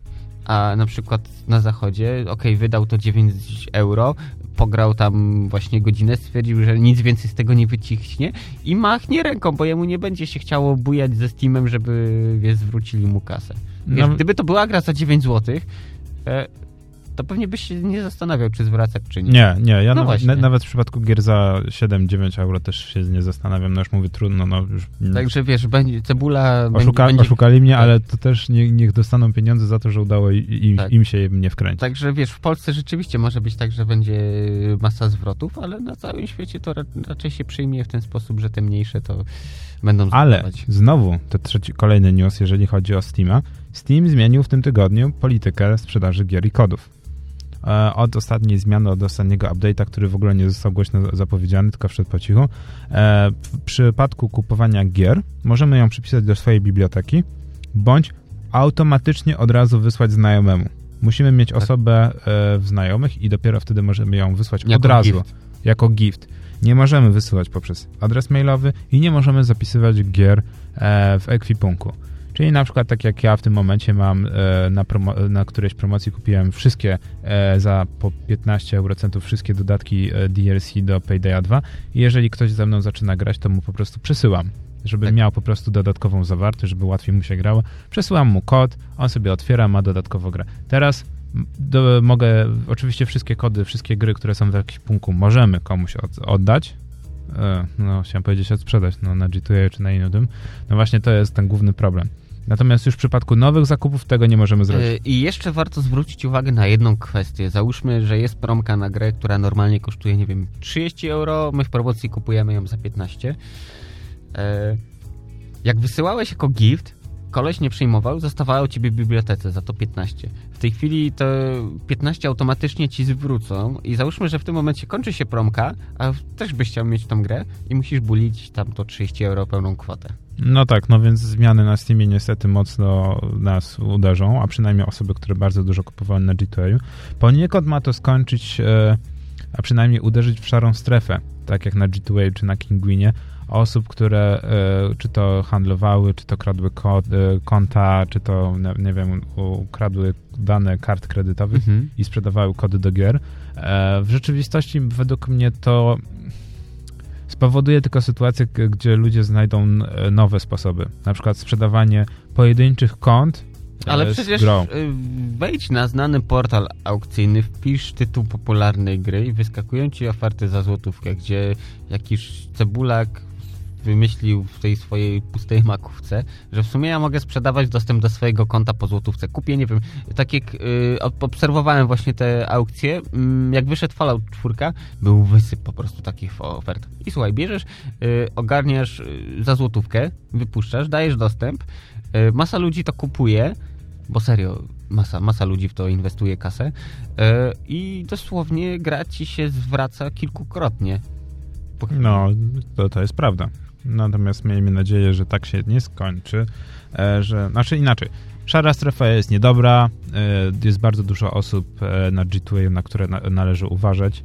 A na przykład na zachodzie, ok, wydał to 9 euro, pograł tam właśnie godzinę, stwierdził, że nic więcej z tego nie wycichnie i machnie ręką, bo jemu nie będzie się chciało bujać ze Steamem, żeby wiesz, zwrócili mu kasę. Wiesz, no. Gdyby to była gra za 9 zł, e, to pewnie byś się nie zastanawiał, czy zwracać, czy nie. Nie, nie. Ja no nawet, nawet, w przypadku gier za 7-9 euro też się nie zastanawiam. No już mówię, trudno. No już, Także wiesz, będzie, cebula... Oszuka, będzie, oszukali mnie, tak. ale to też nie, niech dostaną pieniądze za to, że udało im, tak. im się nie wkręcić. Także wiesz, w Polsce rzeczywiście może być tak, że będzie masa zwrotów, ale na całym świecie to raczej się przyjmie w ten sposób, że te mniejsze to będą Ale znowu, to trzeci, kolejny news, jeżeli chodzi o Steama. Steam zmienił w tym tygodniu politykę sprzedaży gier i kodów. E, od ostatniej zmiany, od ostatniego update'a, który w ogóle nie został głośno zapowiedziany, tylko wszedł po cichu. E, w przypadku kupowania gier możemy ją przypisać do swojej biblioteki, bądź automatycznie od razu wysłać znajomemu. Musimy mieć tak. osobę e, w znajomych i dopiero wtedy możemy ją wysłać jako od razu, gift. jako gift. Nie możemy wysyłać poprzez adres mailowy i nie możemy zapisywać gier w ekwipunku. Czyli na przykład tak jak ja w tym momencie mam e, na, promo- na którejś promocji kupiłem wszystkie e, za po 15 eurocentów wszystkie dodatki e, DLC do Paydaya 2 i jeżeli ktoś ze mną zaczyna grać, to mu po prostu przesyłam żeby tak. miał po prostu dodatkową zawartość, żeby łatwiej mu się grało. Przesyłam mu kod, on sobie otwiera, ma dodatkowo grę. Teraz do, mogę, oczywiście wszystkie kody, wszystkie gry, które są w jakimś punku, możemy komuś od, oddać, e, no chciałem powiedzieć odsprzedać, no na G2A czy na innym, no właśnie to jest ten główny problem. Natomiast już w przypadku nowych zakupów tego nie możemy zrobić. E, I jeszcze warto zwrócić uwagę na jedną kwestię. Załóżmy, że jest promka na grę, która normalnie kosztuje, nie wiem, 30 euro, my w promocji kupujemy ją za 15. E, jak wysyłałeś jako gift, koleś nie przyjmował, zostawało u ciebie w bibliotece za to 15. W tej chwili to 15 automatycznie ci zwrócą i załóżmy, że w tym momencie kończy się promka, a też byś chciał mieć tą grę i musisz bulić tam to 30 euro pełną kwotę. No tak, no więc zmiany na Steamie niestety mocno nas uderzą, a przynajmniej osoby, które bardzo dużo kupowały na G2A. Poniekąd ma to skończyć, e, a przynajmniej uderzyć w szarą strefę, tak jak na G2A czy na Kinguinie, osób, które e, czy to handlowały, czy to kradły e, konta, czy to, nie wiem, ukradły dane kart kredytowych mhm. i sprzedawały kody do gier. W rzeczywistości według mnie to spowoduje tylko sytuację, gdzie ludzie znajdą nowe sposoby. Na przykład sprzedawanie pojedynczych kont ale przecież grą. Y, wejdź na znany portal aukcyjny, wpisz tytuł popularnej gry i wyskakują ci oferty za złotówkę, gdzie jakiś cebulak wymyślił w tej swojej pustej makówce, że w sumie ja mogę sprzedawać dostęp do swojego konta po złotówce. Kupię, nie wiem, tak jak y, obserwowałem właśnie te aukcje, y, jak wyszedł Fallout 4, był wysyp po prostu takich ofert. I słuchaj, bierzesz, y, ogarniasz y, za złotówkę, wypuszczasz, dajesz dostęp, y, masa ludzi to kupuje, bo serio, masa, masa ludzi w to inwestuje kasę y, i dosłownie gra ci się zwraca kilkukrotnie. No, to, to jest prawda. Natomiast miejmy nadzieję, że tak się nie skończy, e, że, znaczy inaczej, szara strefa jest niedobra, e, jest bardzo dużo osób e, na G2A, na które należy uważać.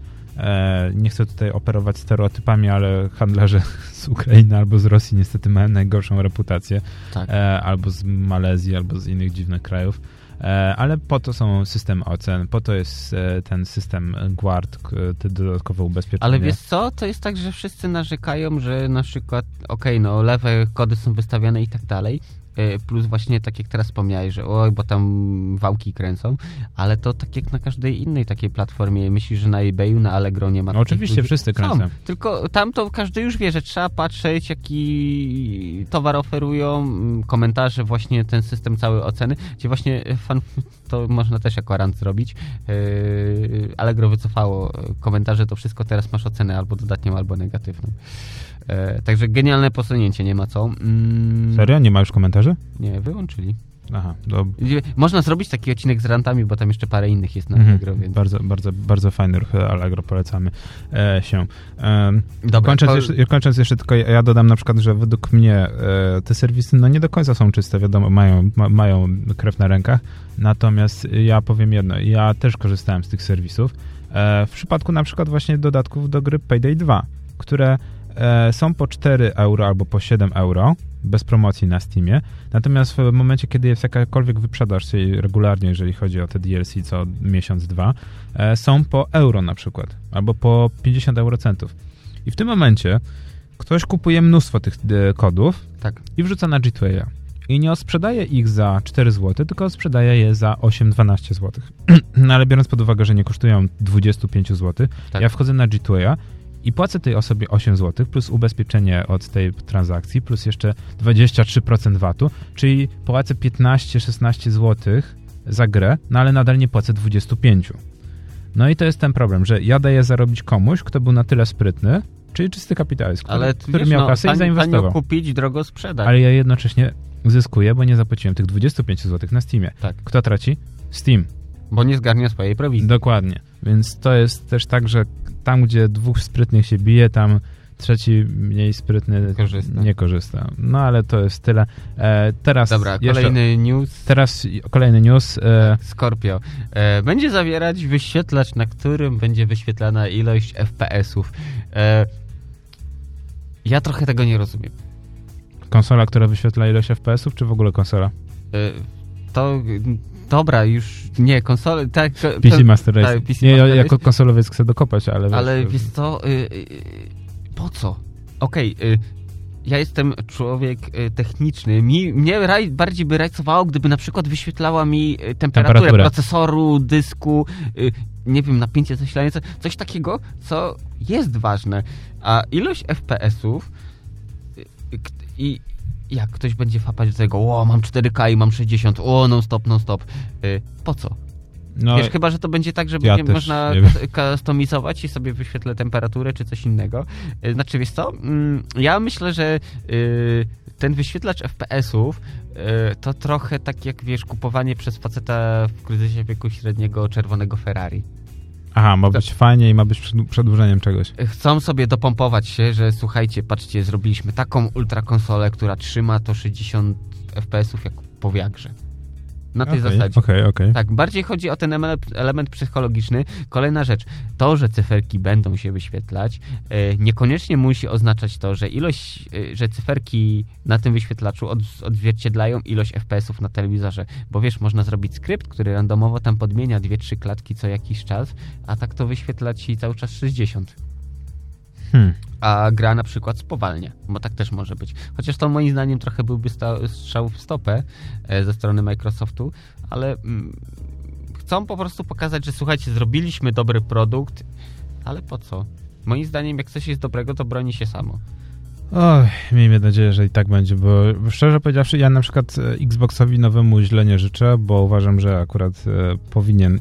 Nie chcę tutaj operować stereotypami, ale handlarze z Ukrainy albo z Rosji niestety mają najgorszą reputację. Tak. Albo z Malezji, albo z innych dziwnych krajów. E, ale po to są systemy ocen, po to jest e, ten system Guard, te dodatkowe ubezpieczenie. Ale wiesz co, to jest tak, że wszyscy narzekają, że na przykład, okej, okay, no lewe kody są wystawiane i tak dalej, plus właśnie tak jak teraz wspomniałeś, że oj, bo tam wałki kręcą, ale to tak jak na każdej innej takiej platformie. Myślisz, że na eBayu, na Allegro nie ma no, Oczywiście, ludzi? wszyscy kręcą. Są. Tylko tam to każdy już wie, że trzeba patrzeć, jaki towar oferują, komentarze, właśnie ten system cały oceny, gdzie właśnie fan, to można też jako rant zrobić. Yy, Allegro wycofało komentarze, to wszystko teraz masz ocenę albo dodatnią, albo negatywną. E, także genialne posunięcie, nie ma co. Mm. Serio? Nie ma już komentarzy? Nie, wyłączyli. Aha, do... Można zrobić taki odcinek z rantami, bo tam jeszcze parę innych jest na mhm, Allegro. Więc... Bardzo, bardzo, bardzo fajny ruch Allegro, polecamy e, się. E, Dobra, kończąc, to... jeszcze, kończąc jeszcze tylko, ja dodam na przykład, że według mnie e, te serwisy no nie do końca są czyste, wiadomo, mają, ma, mają krew na rękach, natomiast ja powiem jedno, ja też korzystałem z tych serwisów, e, w przypadku na przykład właśnie dodatków do gry Payday 2, które są po 4 euro albo po 7 euro bez promocji na Steamie. Natomiast w momencie, kiedy jest jakakolwiek wyprzedaż, czyli regularnie, jeżeli chodzi o te DLC co miesiąc, dwa, e, są po euro na przykład, albo po 50 eurocentów. I w tym momencie ktoś kupuje mnóstwo tych e, kodów tak. i wrzuca na G2A. I nie sprzedaje ich za 4 zł, tylko sprzedaje je za 8-12 zł. no ale biorąc pod uwagę, że nie kosztują 25 zł, tak. ja wchodzę na G2A i płacę tej osobie 8 zł plus ubezpieczenie od tej transakcji plus jeszcze 23% VAT-u, czyli płacę 15-16 zł za grę, no ale nadal nie płacę 25. No i to jest ten problem, że ja daję zarobić komuś, kto był na tyle sprytny, czyli czysty kapitalizm, który, ale, który wiesz, miał no, kasę i zainwestował. kupić, drogo sprzedać. Ale ja jednocześnie zyskuję, bo nie zapłaciłem tych 25 zł na Steamie. Tak. Kto traci? Steam. Bo nie zgarnia swojej prowizji. Dokładnie. Więc to jest też tak, że tam, gdzie dwóch sprytnych się bije, tam trzeci mniej sprytny korzysta. nie korzysta. No ale to jest tyle. E, teraz Dobra, kolejny news. Teraz kolejny news. E, Scorpio. E, będzie zawierać wyświetlacz, na którym będzie wyświetlana ilość FPS-ów. E, ja trochę tego nie rozumiem. Konsola, która wyświetla ilość FPS-ów, czy w ogóle konsola? E, to Dobra, już nie, konsole, tak. PC Master Race. Tak, PC nie, Master jako konsolowiec chcę dokopać, ale... Ale wiesz, wiesz co, y, y, po co? Okej, okay, y, ja jestem człowiek y, techniczny. Mi, mnie raj, bardziej by rajcowało, gdyby na przykład wyświetlała mi y, temperaturę, temperaturę. procesoru, dysku, y, nie wiem, napięcie zasilające, coś takiego, co jest ważne. A ilość FPS-ów i jak ktoś będzie fapać do tego, o, mam 4K i mam 60, o, non stop, non stop. Po co? No, Wiesz, chyba, że to będzie tak, że ja będzie można kustomizować i sobie wyświetlę temperaturę czy coś innego. Y, znaczy, wiesz co? Mm, ja myślę, że y, ten wyświetlacz FPS-ów y, to trochę tak jak, wiesz, kupowanie przez faceta w kryzysie wieku średniego czerwonego Ferrari. Aha, ma być to... fajnie i ma być przedłużeniem czegoś. Chcą sobie dopompować się, że słuchajcie, patrzcie, zrobiliśmy taką ultrakonsolę, która trzyma to 60 FPS-ów jak po wiagrze. Na tej okay, zasadzie. Okay, okay. Tak, bardziej chodzi o ten element psychologiczny. Kolejna rzecz, to, że cyferki będą się wyświetlać, e, niekoniecznie musi oznaczać to, że ilość, e, że cyferki na tym wyświetlaczu odzwierciedlają ilość FPS-ów na telewizorze. Bo wiesz, można zrobić skrypt, który randomowo tam podmienia dwie, trzy klatki co jakiś czas, a tak to wyświetla ci cały czas 60. Hmm. A gra na przykład spowalnia, bo tak też może być. Chociaż to moim zdaniem trochę byłby strzał w stopę e, ze strony Microsoftu, ale mm, chcą po prostu pokazać, że słuchajcie, zrobiliśmy dobry produkt, ale po co? Moim zdaniem, jak coś jest dobrego, to broni się samo. Oj, miejmy nadzieję, że i tak będzie, bo szczerze powiedziawszy, ja na przykład e, Xboxowi nowemu źle nie życzę, bo uważam, że akurat e, powinien,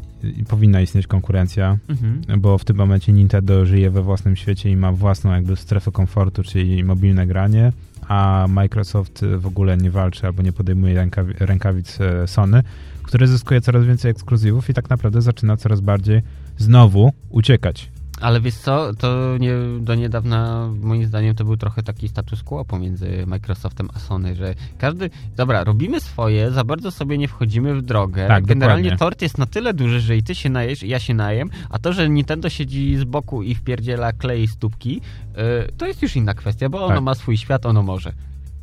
powinna istnieć konkurencja, mhm. bo w tym momencie Nintendo żyje we własnym świecie i ma własną jakby strefę komfortu, czyli mobilne granie, a Microsoft w ogóle nie walczy albo nie podejmuje rękawi rękawic e, Sony, które zyskuje coraz więcej ekskluzywów i tak naprawdę zaczyna coraz bardziej znowu uciekać ale wiesz co, to nie, do niedawna moim zdaniem to był trochę taki status quo pomiędzy Microsoftem a Sony, że każdy, dobra, robimy swoje, za bardzo sobie nie wchodzimy w drogę. Tak, Generalnie dokładnie. tort jest na tyle duży, że i ty się najesz, i ja się najem, a to, że Nintendo siedzi z boku i wpierdziela klei stópki, yy, to jest już inna kwestia, bo ono tak. ma swój świat, ono może.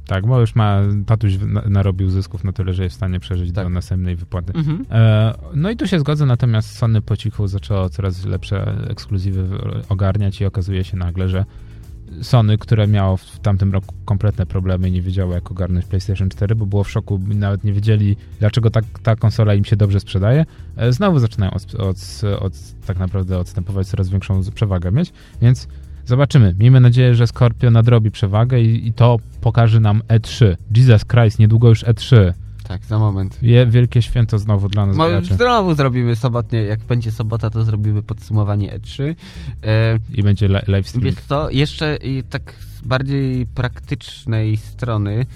Tak, bo już ma, tatuś narobił zysków na tyle, że jest w stanie przeżyć tak. do następnej wypłaty. Mhm. E, no i tu się zgodzę, natomiast Sony po cichu zaczęło coraz lepsze ekskluzywy ogarniać i okazuje się nagle, że Sony, które miało w tamtym roku kompletne problemy i nie wiedziało jak ogarnąć PlayStation 4, bo było w szoku, nawet nie wiedzieli dlaczego ta, ta konsola im się dobrze sprzedaje, e, znowu zaczynają od, od, od, tak naprawdę odstępować coraz większą przewagę mieć, więc Zobaczymy. Miejmy nadzieję, że Scorpio nadrobi przewagę i, i to pokaże nam E3. Jesus Christ, niedługo już E3. Tak, za moment. Je, wielkie święto znowu dla nas Mo, graczy. Znowu zrobimy sobotnie, jak będzie sobota, to zrobimy podsumowanie E3. E, I będzie live stream. Wiesz co, jeszcze i tak z bardziej praktycznej strony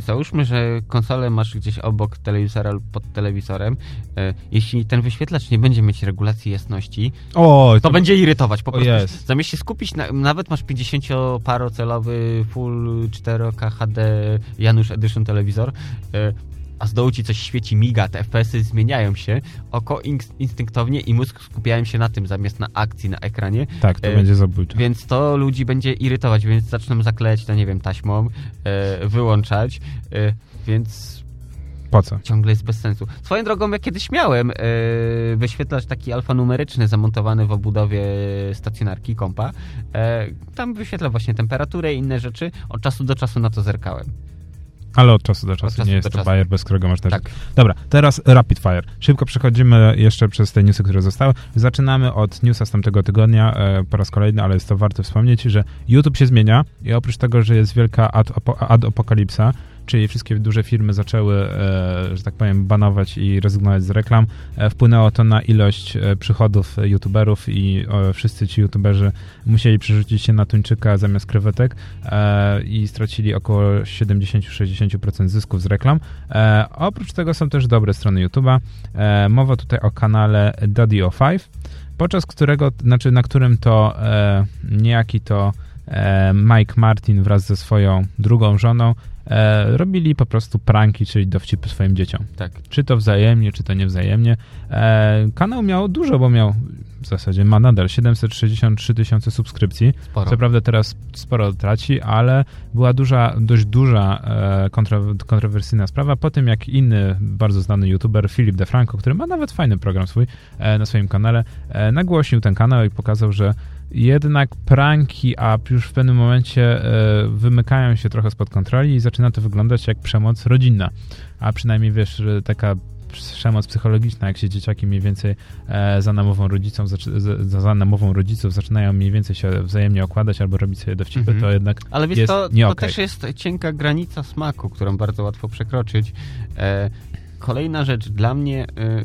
załóżmy, że konsolę masz gdzieś obok telewizora lub pod telewizorem. Y, jeśli ten wyświetlacz nie będzie mieć regulacji jasności, o, to, to, będzie irytować po prostu. Yes. Zamiast się skupić, na, nawet masz 50-parocelowy full 4K HD Janusz Edition telewizor, y, a z dołu ci coś świeci, miga, te FPS-y zmieniają się, oko instynktownie i mózg skupiają się na tym zamiast na akcji na ekranie. Tak, to e, będzie zabójcze. Więc to ludzi będzie irytować, więc zaczną zaklejać to, nie wiem, taśmą, e, wyłączać, e, więc... Po co? Ciągle jest bez sensu. Swoją drogą, ja kiedyś miałem e, wyświetlacz taki alfanumeryczny zamontowany w obudowie stacjonarki kompa. E, tam wyświetla właśnie temperaturę i inne rzeczy. Od czasu do czasu na to zerkałem. Ale od czasu do czasu, czasu nie jest to bajer, bez którego też. Tak. Dobra, teraz rapid fire. Szybko przechodzimy jeszcze przez te newsy, które zostały. Zaczynamy od newsa z tamtego tygodnia e, po raz kolejny, ale jest to warte wspomnieć, że YouTube się zmienia i oprócz tego, że jest wielka ad, ad apokalipsa, czyli wszystkie duże firmy zaczęły, e, że tak powiem, banować i rezygnować z reklam. E, wpłynęło to na ilość e, przychodów youtuberów i wszyscy ci youtuberzy musieli przerzucić się na tuńczyka zamiast krewetek i stracili około 70-60% zysków z reklam. Oprócz tego są też dobre strony YouTube'a. Mowa tutaj o kanale Daddy05, podczas którego, znaczy na którym to niejaki to Mike Martin wraz ze swoją drugą żoną e, robili po prostu pranki, czyli dowcipy swoim dzieciom. Tak. Czy to wzajemnie, czy to niewzajemnie. E, kanał miał dużo, bo miał zasadzie ma nadal 763 tysiące subskrypcji. Sporo. Co prawda teraz sporo traci, ale była duża, dość duża e, kontra, kontrowersyjna sprawa po tym, jak inny bardzo znany youtuber Filip DeFranco, który ma nawet fajny program swój e, na swoim kanale, e, nagłośnił ten kanał i pokazał, że jednak pranki up już w pewnym momencie e, wymykają się trochę spod kontroli i zaczyna to wyglądać jak przemoc rodzinna. A przynajmniej wiesz, taka przemoc psychologiczna, jak się dzieciaki mniej więcej e, za namową rodziców, za, za namową rodziców zaczynają mniej więcej się wzajemnie okładać albo robić sobie dowcipy, mm -hmm. to jednak Ale wiesz, jest to, nie to okay. też jest cienka granica smaku, którą bardzo łatwo przekroczyć. E, kolejna rzecz dla mnie e,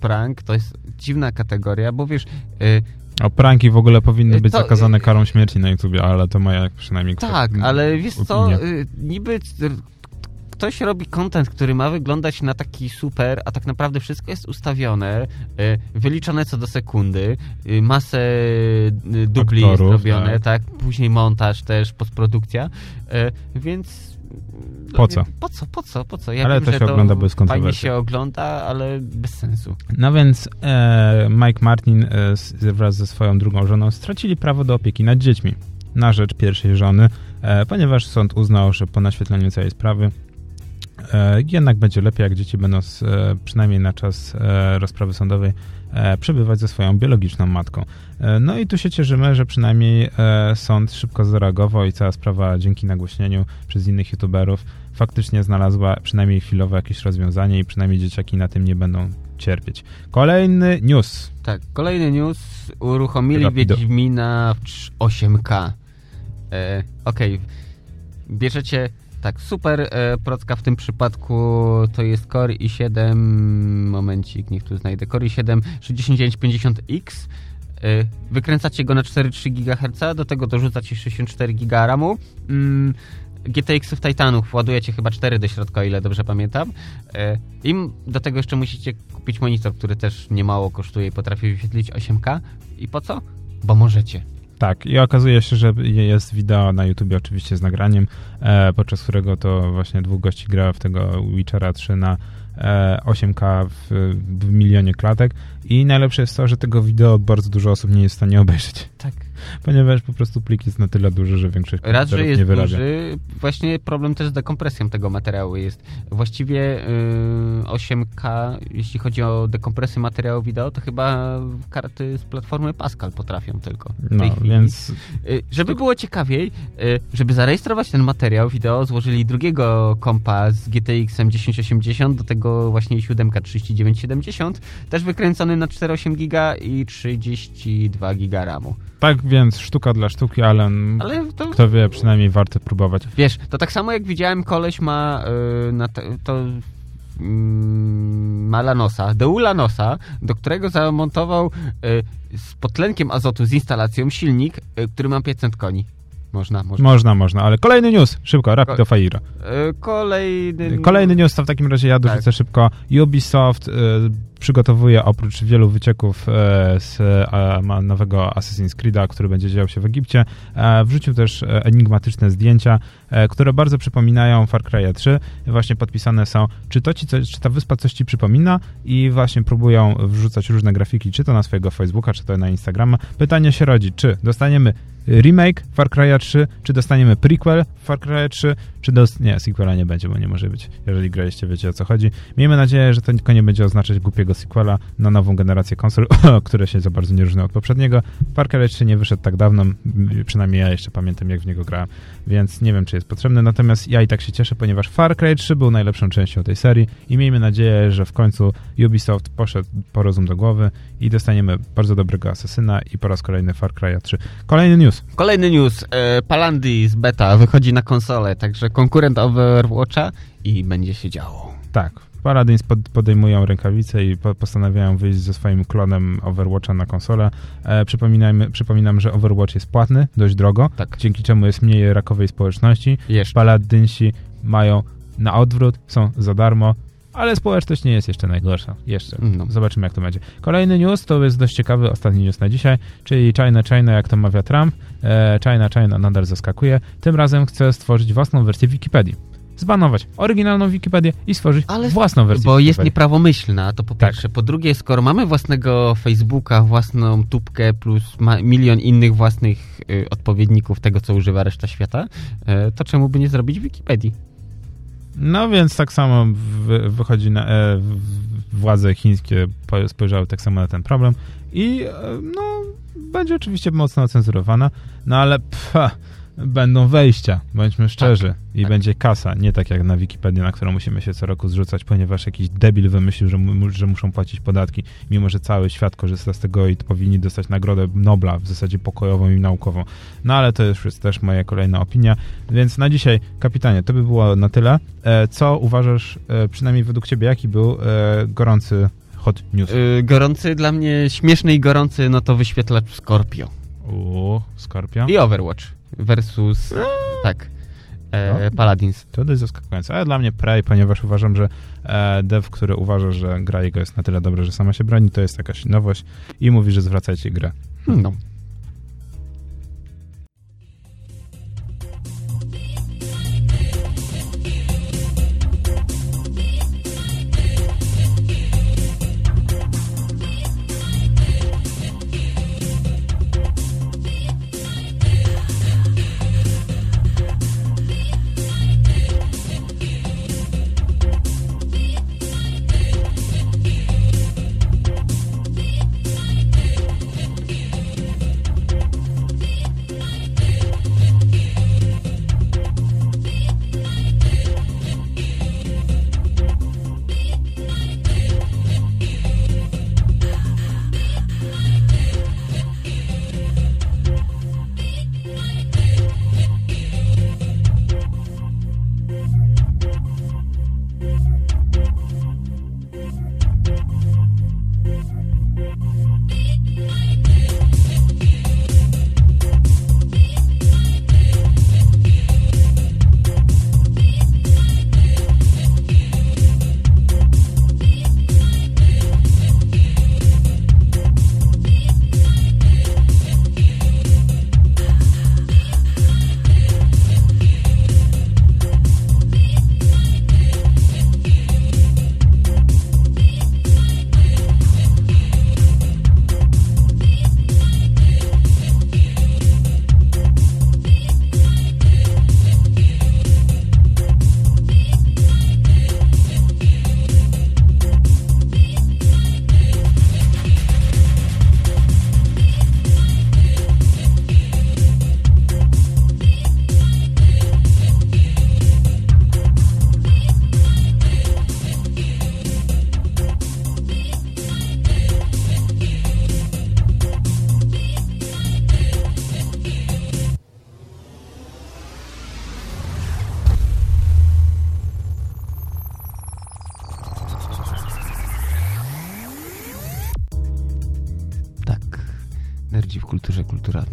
prank to jest dziwna kategoria, bo wiesz... E, o pranki w ogóle powinny być to, zakazane karą śmierci na YouTubie, ale to moja przynajmniej Tak, ale wiesz co, y, niby ktoś robi content, który ma wyglądać na taki super, a tak naprawdę wszystko jest ustawione, y, wyliczone co do sekundy, y, masę dubli Aktorów, zrobione, tak. tak. później montaż też, postprodukcja, więc po co? Po co, po co, po co? Ja ale wiem, to się to ogląda bez kontrowersji. Fajnie się ogląda, ale bez sensu. No więc e, Mike Martin e, wraz ze swoją drugą żoną stracili prawo do opieki nad dziećmi na rzecz pierwszej żony, e, ponieważ sąd uznał, że po naświetleniu całej sprawy e, jednak będzie lepiej, jak dzieci będą z, e, przynajmniej na czas e, rozprawy sądowej przebywać ze swoją biologiczną matką. No i tu się cieszymy, że przynajmniej sąd szybko zareagował i cała sprawa dzięki nagłośnieniu przez innych youtuberów faktycznie znalazła przynajmniej chwilowo jakieś rozwiązanie i przynajmniej dzieciaki na tym nie będą cierpieć. Kolejny news. Tak, kolejny news. Uruchomili Rapido. Wiedźmina w 8K. E, Okej, okay. bierzecie tak, super e, procka w tym przypadku to jest Core i7, momencik, niech tu znajdę, Core i7 6950X. E, wykręcacie go na 4,3 GHz, do tego dorzucacie 64 GB RAMu. GTX-ów Titanów ładujecie chyba 4 do środka, o ile dobrze pamiętam. E, I do tego jeszcze musicie kupić monitor, który też niemało kosztuje i potrafi wyświetlić 8K. I po co? Bo możecie. Tak, i okazuje się, że jest wideo na YouTube oczywiście z nagraniem, e, podczas którego to właśnie dwóch gości gra w tego Witchera 3 na 8K e, w, w milionie klatek i najlepsze jest to, że tego wideo bardzo dużo osób nie jest w stanie obejrzeć. Tak. Ponieważ po prostu plik jest na tyle duży, że większość Raz, że jest nie wyrabia. duży, właśnie problem też z dekompresją tego materiału jest. Właściwie yy, 8K, jeśli chodzi o dekompresję materiału wideo, to chyba karty z platformy Pascal potrafią tylko. no, więc... Yy, żeby było ciekawiej, yy, żeby zarejestrować ten materiał wideo, złożyli drugiego kompa z GTX-em 1080, do tego właśnie 7 3970, też wykręcony na 4,8 giga i 32 giga RAMu. Tak więc sztuka dla sztuki, ale, ale to... kto wie, przynajmniej warto próbować. Wiesz, to tak samo jak widziałem, koleś ma yy, te, to yy, ma Lanosa, Deulanosa, do którego zamontował yy, z podtlenkiem azotu z instalacją silnik, yy, który ma 500 koni. Można, można. Można, można, ale kolejny news, szybko, Rapido Ko Fire. Kolejny... Kolejny news to w takim razie ja dorzucę tak. szybko. Ubisoft y, przygotowuje oprócz wielu wycieków e, z nowego Assassin's Creed'a, który będzie dział się w Egipcie, e, wrzucił też e, enigmatyczne zdjęcia, które bardzo przypominają Far Cry 3. Właśnie podpisane są, czy, to ci czy ta wyspa coś ci przypomina i właśnie próbują wrzucać różne grafiki, czy to na swojego Facebooka, czy to na Instagrama. Pytanie się rodzi, czy dostaniemy remake Far Cry 3, czy dostaniemy prequel Far Cry 3, czy dos... Nie, sequela nie będzie, bo nie może być. Jeżeli graliście, wiecie o co chodzi. Miejmy nadzieję, że to nie będzie oznaczać głupiego sequela na nową generację konsol, które się za bardzo nie różnią od poprzedniego. Far Cry 3 nie wyszedł tak dawno, przynajmniej ja jeszcze pamiętam, jak w niego grałem, więc nie wiem, czy jest potrzebny. Natomiast ja i tak się cieszę, ponieważ Far Cry 3 był najlepszą częścią tej serii i miejmy nadzieję, że w końcu Ubisoft poszedł po rozum do głowy i dostaniemy bardzo dobrego asesyna i po raz kolejny Far Cry 3. Kolejny news. Kolejny news. E, Palandis beta wychodzi na konsolę, także konkurent Overwatcha i będzie się działo. Tak. Paladins pod, podejmują rękawice i po, postanawiają wyjść ze swoim klonem Overwatcha na konsolę. E, przypominajmy, przypominam, że Overwatch jest płatny, dość drogo, tak. dzięki czemu jest mniej rakowej społeczności. Jeszcze. Paladinsi mają na odwrót, są za darmo, ale społeczność nie jest jeszcze najgorsza. Jeszcze. No. Zobaczymy, jak to będzie. Kolejny news to jest dość ciekawy, ostatni news na dzisiaj, czyli China China, jak to mawia Trump. E, China China nadal zaskakuje. Tym razem chce stworzyć własną wersję Wikipedii. Zbanować oryginalną Wikipedię i stworzyć Ale własną wersję. Bo jest nieprawomyślna, to po tak. pierwsze. Po drugie, skoro mamy własnego Facebooka, własną tubkę plus milion innych własnych y, odpowiedników tego, co używa reszta świata, y, to czemu by nie zrobić Wikipedii? No więc tak samo wychodzi na, e, władze chińskie spojrzały tak samo na ten problem i e, no będzie oczywiście mocno cenzurowana, no ale pfa, będą wejścia, bądźmy szczerzy, tak, i tak. będzie kasa, nie tak jak na Wikipedii, na którą musimy się co roku zrzucać, ponieważ jakiś debil wymyślił, że, że muszą płacić podatki, mimo że cały świat korzysta z tego i powinni dostać nagrodę Nobla, w zasadzie pokojową i naukową. No ale to już jest też moja kolejna opinia, więc na dzisiaj, kapitanie, to by było na tyle. E, co uważasz, e, przynajmniej według ciebie, jaki był e, gorący hot news? gorący, dla mnie śmieszny i gorący, no to wyświetlacz Scorpio. O, Scorpio. I Overwatch versus, tak, e, no, Paladins. To dość zaskakujące, ale dla mnie Prey, ponieważ uważam, że e, dev, który uważa, że gra jego jest na tyle dobra, że sama się broni, to jest jakaś nowość i mówi, że zwracajcie grę. No.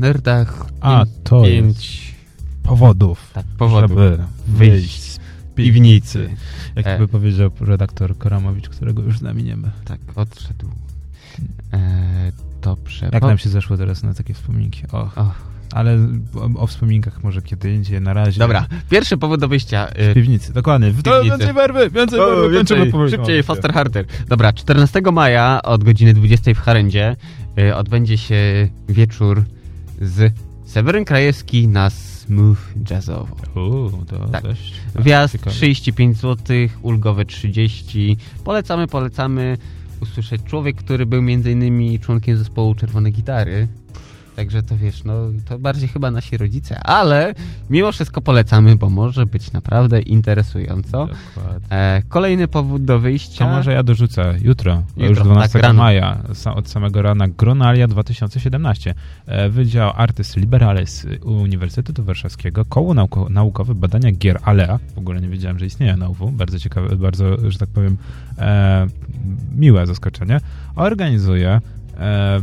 Nerdach. A, to pięć powodów, tak, powodów, żeby wyjść z piwnicy. Jak e. by powiedział redaktor Koramowicz, którego już z nami nie ma. Tak, odszedł. E, dobrze. Jak nam się zeszło teraz na takie wspominki? Och. Och. Ale o, o, wspominkach może kiedy indziej, na razie. Dobra, pierwszy powód do wyjścia. Z piwnicy, dokładnie. W piwnicy. więcej werwy, więcej o, werwy, więcej, Szybciej, faster, harder. Dobra, 14 maja od godziny 20 w Harendzie y, odbędzie się wieczór z Seweryn Krajewski na smooth jazzowo. Uuu, to tak. dość... Wjazd ciekawe. 35 zł, ulgowe 30. Polecamy, polecamy usłyszeć człowiek, który był między innymi członkiem zespołu Czerwone Gitary. Także to wiesz, no to bardziej chyba nasi rodzice, ale mimo wszystko polecamy, bo może być naprawdę interesująco. E, kolejny powód do wyjścia. To może ja dorzucę jutro, jutro już 12 tak, maja, od samego rana Gronalia 2017. E, Wydział Artys Liberales Uniwersytetu Warszawskiego, koło nauko naukowe badania gier ALEA, w ogóle nie wiedziałem, że istnieje na UW, bardzo ciekawe, bardzo, że tak powiem, e, miłe zaskoczenie, organizuje e,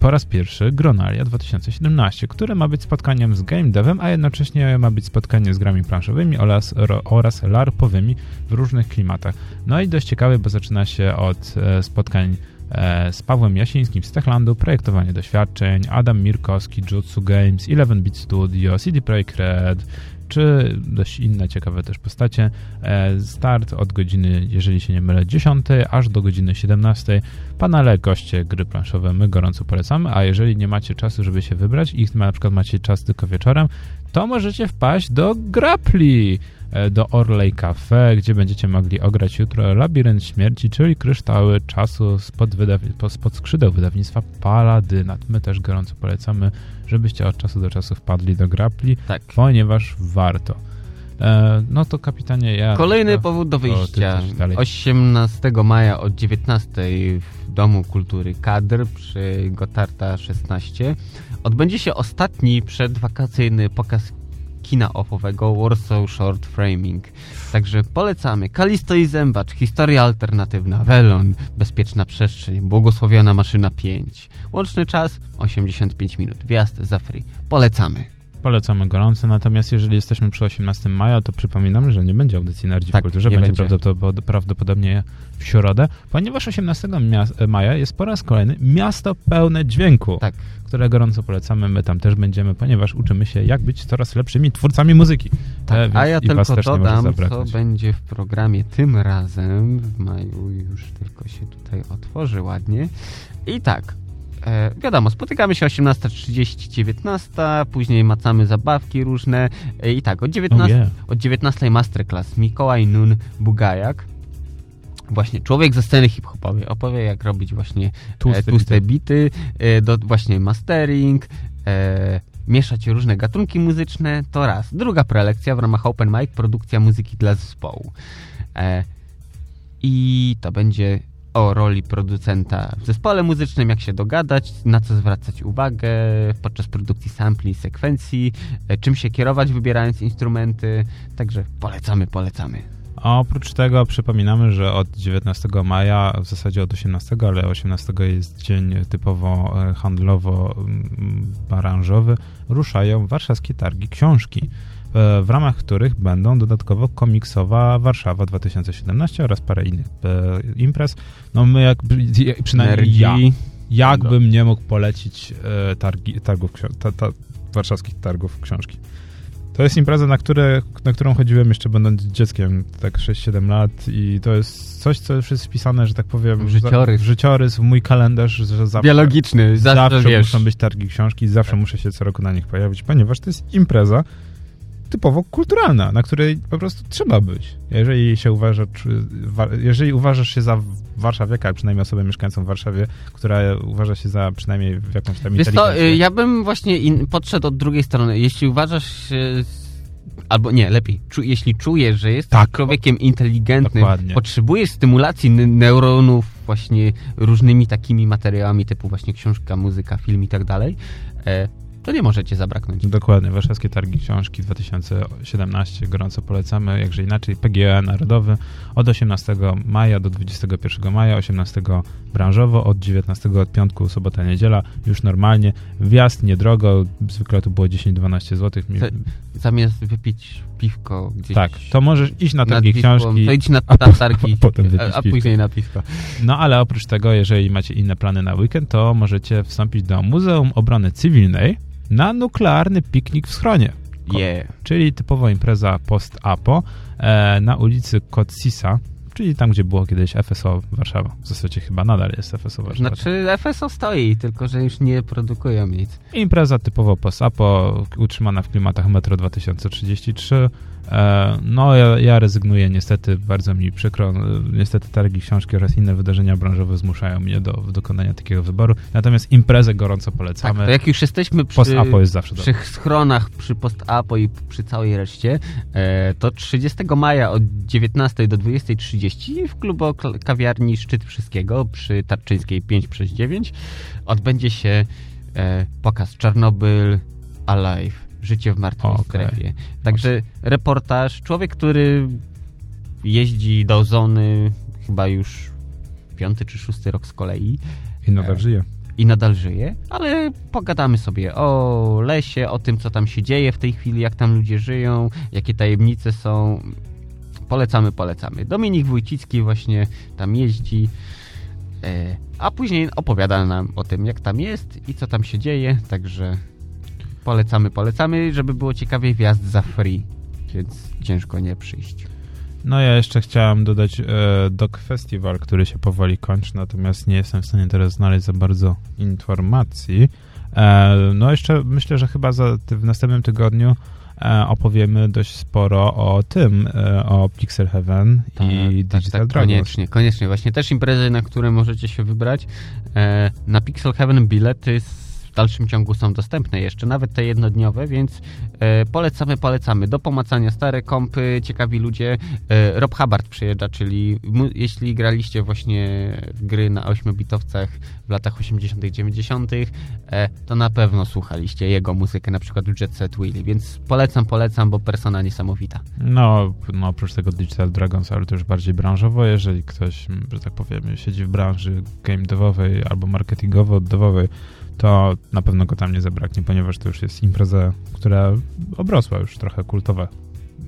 po raz pierwszy Gronalia 2017, które ma być spotkaniem z game devem, a jednocześnie ma być spotkanie z grami planszowymi oraz, oraz larpowymi w różnych klimatach. No i dość ciekawe, bo zaczyna się od e, spotkań e, z Pawłem Jasińskim z Techlandu, projektowanie doświadczeń, Adam Mirkowski, Jutsu Games, 11-Bit Studio, CD Projekt Red, czy dość inne ciekawe też postacie. E, start od godziny, jeżeli się nie mylę, 10 aż do godziny 17. Panele, goście, gry planszowe my gorąco polecamy, a jeżeli nie macie czasu, żeby się wybrać i na przykład macie czas tylko wieczorem, to możecie wpaść do Grapli E, do Orley Cafe, gdzie będziecie mogli ograć jutro Labirynt Śmierci, czyli kryształy czasu spod, wydaw- spod skrzydeł wydawnictwa Paladynat. My też gorąco polecamy, żebyście od czasu do czasu wpadli do grapli, tak. ponieważ warto. E, no to kapitanie ja... Kolejny to, powód do wyjścia. 18 maja od 19 w Domu Kultury Kadr przy Gotarta 16 odbędzie się ostatni przedwakacyjny pokaz kina ofowego Warsaw Short Framing. Także polecamy. Kalisto i Zębacz, historia alternatywna, Welon, bezpieczna przestrzeń, błogosławiona maszyna 5. Łączny czas 85 minut. Wjazd za free. Polecamy. Polecamy gorąco, natomiast jeżeli jesteśmy przy 18 maja, to przypominam, że nie będzie audycji Nerdzi tak, w Kulturze, będzie, będzie. prawdopodobnie w środę, ponieważ 18 maja jest po raz kolejny miasto pełne dźwięku. Tak które gorąco polecamy. My tam też będziemy, ponieważ uczymy się, jak być coraz lepszymi twórcami muzyki. Tak, a ja tylko dodam, co będzie w programie tym razem. W maju już tylko się tutaj otworzy ładnie. I tak, E, wiadomo, spotykamy się 18.30, 19, później macamy zabawki różne e, i tak, od 19, oh yeah. od 19 masterclass Mikołaj Nun Bugajak właśnie człowiek ze sceny hip-hopowej opowie, jak robić właśnie tłuste, e, tłuste bity, e, do, właśnie mastering, e, mieszać różne gatunki muzyczne, to raz. Druga prelekcja w ramach Open Mic, produkcja muzyki dla zespołu. I to będzie o roli producenta w zespole muzycznym, jak się dogadać, na co zwracać uwagę podczas produkcji sampli, sekwencji, e, czym się kierować wybierając instrumenty. Także polecamy, polecamy. Oprócz tego przypominamy, że od 19 maja, w zasadzie od 18, ale 18 jest dzień typowo e, handlowo-baranżowy, ruszają warszawskie targi książki, w ramach których będą dodatkowo komiksowa Warszawa 2017 oraz parę innych e, imprez. No my jak, przynajmniej ja, jakbym nie mógł polecić targi, targów, ta, ta, warszawskich targów książki. To jest impreza, na, które, na którą chodziłem jeszcze będąc dzieckiem, tak 6-7 lat i to jest coś, co już jest wpisane, że tak powiem, życiorys, w, życiorys, w mój kalendarz, że zawsze, biologiczny, zawsze, zawsze muszą być targi książki, zawsze tak. muszę się co roku na nich pojawić, ponieważ to jest impreza typowo kulturalna, na której po prostu trzeba być. Jeżeli się uważa, jeżeli uważasz się za warszawiaka, przynajmniej osobę mieszkającą w Warszawie, która uważa się za przynajmniej w jakąś tam Wiesz to, y, ja bym właśnie in, podszedł od drugiej strony. Jeśli uważasz się albo nie, lepiej, czu, jeśli czujesz, że jesteś tak, człowiekiem inteligentnym, dokładnie. potrzebujesz stymulacji neuronów właśnie różnymi takimi materiałami typu właśnie książka, muzyka, film i tak dalej, e, to nie możecie zabraknąć. Dokładnie, Warszawskie Targi Książki 2017, gorąco polecamy, jakże inaczej, PGE Narodowy od 18 maja do 21 maja, 18 branżowo, od 19 od piątku, sobota, niedziela, już normalnie, wjazd niedrogo, zwykle to było 10-12 zł. Zamiast wypić piwko gdzieś... Tak, to możesz iść na targi książki. To idź na, na targi, a, potem a, a później na piwko. No ale oprócz tego, jeżeli macie inne plany na weekend, to możecie wstąpić do Muzeum Obrony Cywilnej, na nuklearny piknik w schronie. Yeah. Czyli typowa impreza post-apo e, na ulicy Kotsisa, czyli tam, gdzie było kiedyś FSO Warszawa. W zasadzie chyba nadal jest FSO Warszawa. Znaczy FSO stoi, tylko że już nie produkują nic. Impreza typowo post-apo, utrzymana w klimatach Metro 2033, E, no, ja, ja, rezygnuję, niestety, bardzo mi przykro. Niestety targi książki oraz inne wydarzenia branżowe zmuszają mnie do dokonania takiego wyboru. Natomiast imprezę gorąco polecamy. Tak, to jak już jesteśmy przy, post-apo jest zawsze przy schronach, przy post-apo i przy całej reszcie, e, to 30 maja od 19 do 20.30 w klubu kawiarni Szczyt Wszystkiego przy Tarczyńskiej 5 przez 9 odbędzie się e, pokaz Czarnobyl Alive Życie w martwej okay. strefie. Także reportaż, człowiek, który jeździ do zony chyba już piąty czy szósty rok z kolei. I nadal e, żyje. I nadal żyje, ale pogadamy sobie o lesie, o tym, co tam się dzieje w tej chwili, jak tam ludzie żyją, jakie tajemnice są. Polecamy, polecamy. Dominik Wójcicki właśnie tam jeździ, e, a później opowiada nam o tym, jak tam jest i co tam się dzieje, także Polecamy, polecamy, żeby było ciekawie wjazd za free. więc ciężko nie przyjść. No ja jeszcze chciałem dodać e, Dog Festival, który się powoli kończy, natomiast nie jestem w stanie teraz znaleźć za bardzo informacji. E, no jeszcze myślę, że chyba za, w następnym tygodniu opowiemy dość sporo o tym, e, o Pixel Heaven tak, i tak, Digital tak, Dragons. Koniecznie, koniecznie. Właśnie też imprezy, na które możecie się wybrać. E, na Pixel Heaven bilety w dalszym ciągu są dostępne jeszcze, nawet te jednodniowe, więc e, polecamy, polecamy. Do pomacania stare kompy, ciekawi ludzie. E, Rob Hubbard przyjeżdża, czyli jeśli graliście właśnie w gry na 8-bitowcach w latach 80., 90., e, to na pewno słuchaliście jego muzykę, na przykład Jet Set Willy, więc polecam, polecam, bo persona niesamowita. No, no oprócz tego Digital Dragons, ale to już bardziej branżowo, jeżeli ktoś, że tak powiem, siedzi w branży game devowej albo marketingowo-devowej, to na pewno go tam nie zabraknie, ponieważ to już jest impreza, która obrosła już trochę kultowa.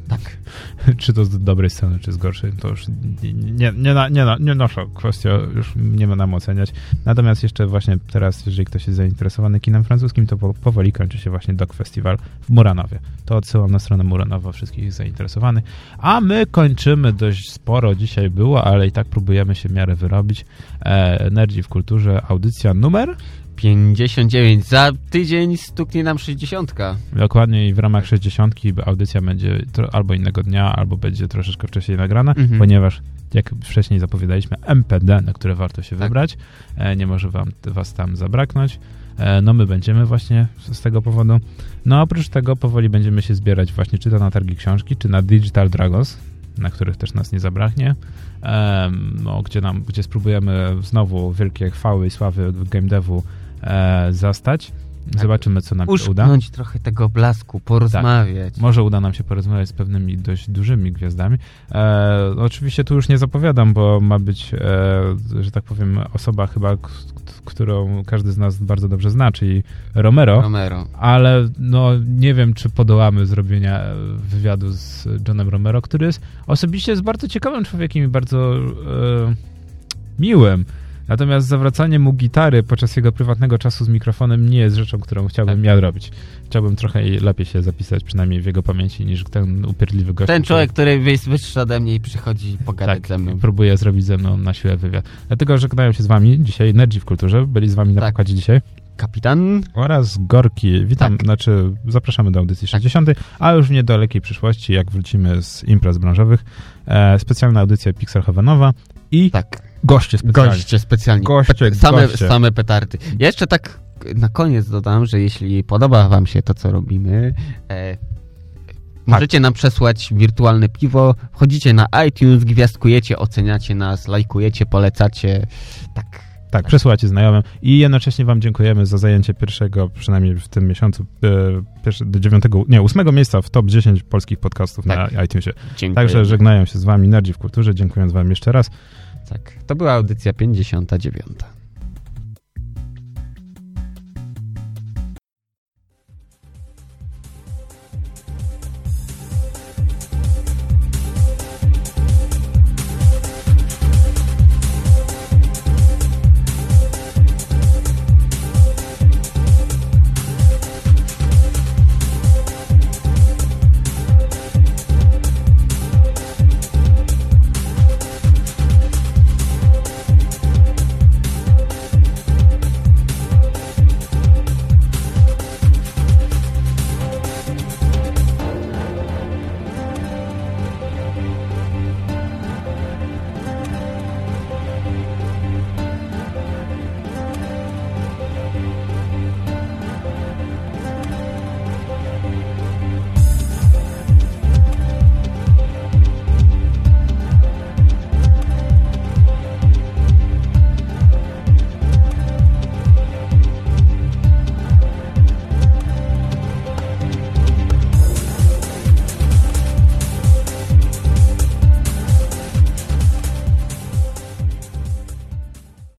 Tak. czy to z dobrej strony, czy z gorszej, to już nie, nie, nie, nie, nie nasza kwestia, już nie ma nam oceniać. Natomiast jeszcze właśnie teraz, jeżeli ktoś jest zainteresowany kinem francuskim, to powoli kończy się właśnie Dog Festival w Muranowie. To odsyłam na stronę Muranowa wszystkich zainteresowanych. A my kończymy dość sporo dzisiaj było, ale i tak próbujemy się w miarę wyrobić. E, Energii w kulturze, audycja numer 59. Za tydzień stuknie nam 60. Dokładnie i w ramach 60 audycja będzie albo innego dnia, albo będzie troszeczkę wcześniej nagrana, mhm. ponieważ jak wcześniej zapowiadaliśmy, MPD, na które warto się tak. wybrać. E, nie może wam, was tam zabraknąć. E, no my będziemy właśnie z tego powodu. No oprócz tego powoli będziemy się zbierać właśnie czy to na targi książki, czy na Digital Dragons, na których też nas nie zabraknie, no, gdzie, nam, gdzie spróbujemy znowu wielkie chwały i sławy game devu e, zastać. Zobaczymy, co nam się uda. Uszknąć trochę tego blasku, porozmawiać. Tak. Może uda nam się porozmawiać z pewnymi dość dużymi gwiazdami. E, oczywiście tu już nie zapowiadam, bo ma być, e, że tak powiem, osoba chyba, którą każdy z nas bardzo dobrze zna, czyli Romero. Romero. Ale no, nie wiem, czy podołamy zrobienia wywiadu z Johnem Romero, który jest osobiście jest bardzo ciekawym człowiekiem i bardzo e, miłym. Natomiast zawracanie mu gitary podczas jego prywatnego czasu z mikrofonem nie jest rzeczą, którą chciałbym tak. ja robić. Chciałbym trochę lepiej się zapisać, przynajmniej w jego pamięci, niż ten upierdliwy gość. Ten człowiek, który jest wyższy ode mnie i przychodzi pogadać tak, ze mną. próbuje zrobić ze mną na siłę wywiad. Dlatego żegnają się z wami dzisiaj Nerdzi w Kulturze. Byli z wami na tak. pokładzie dzisiaj. Kapitan oraz Gorki. Witam, tak. znaczy zapraszamy do audycji 60, tak. a już w niedalekiej przyszłości, jak wrócimy z imprez branżowych, e, specjalna audycja Pixel Heavenowa i tak. Goście specjalni. Goście specjalni. Goście, same, goście. same petardy. Ja jeszcze tak na koniec dodam, że jeśli podoba wam się to, co robimy, e, Możecie nam przesłać wirtualne piwo, wchodzicie na iTunes, gwiazdkujecie, oceniacie nas, lajkujecie, polecacie. Tak. Tak, przesyłacie znajomym i jednocześnie wam dziękujemy za zajęcie pierwszego, przynajmniej w tym miesiącu, e, do dziewiątego, nie, ósmego miejsca w top 10 polskich podcastów tak. na iTunesie. Dziękuję. Także żegnają się z wami Nerdzi w Kulturze, dziękując wam jeszcze raz. Tak, to była audycja 59.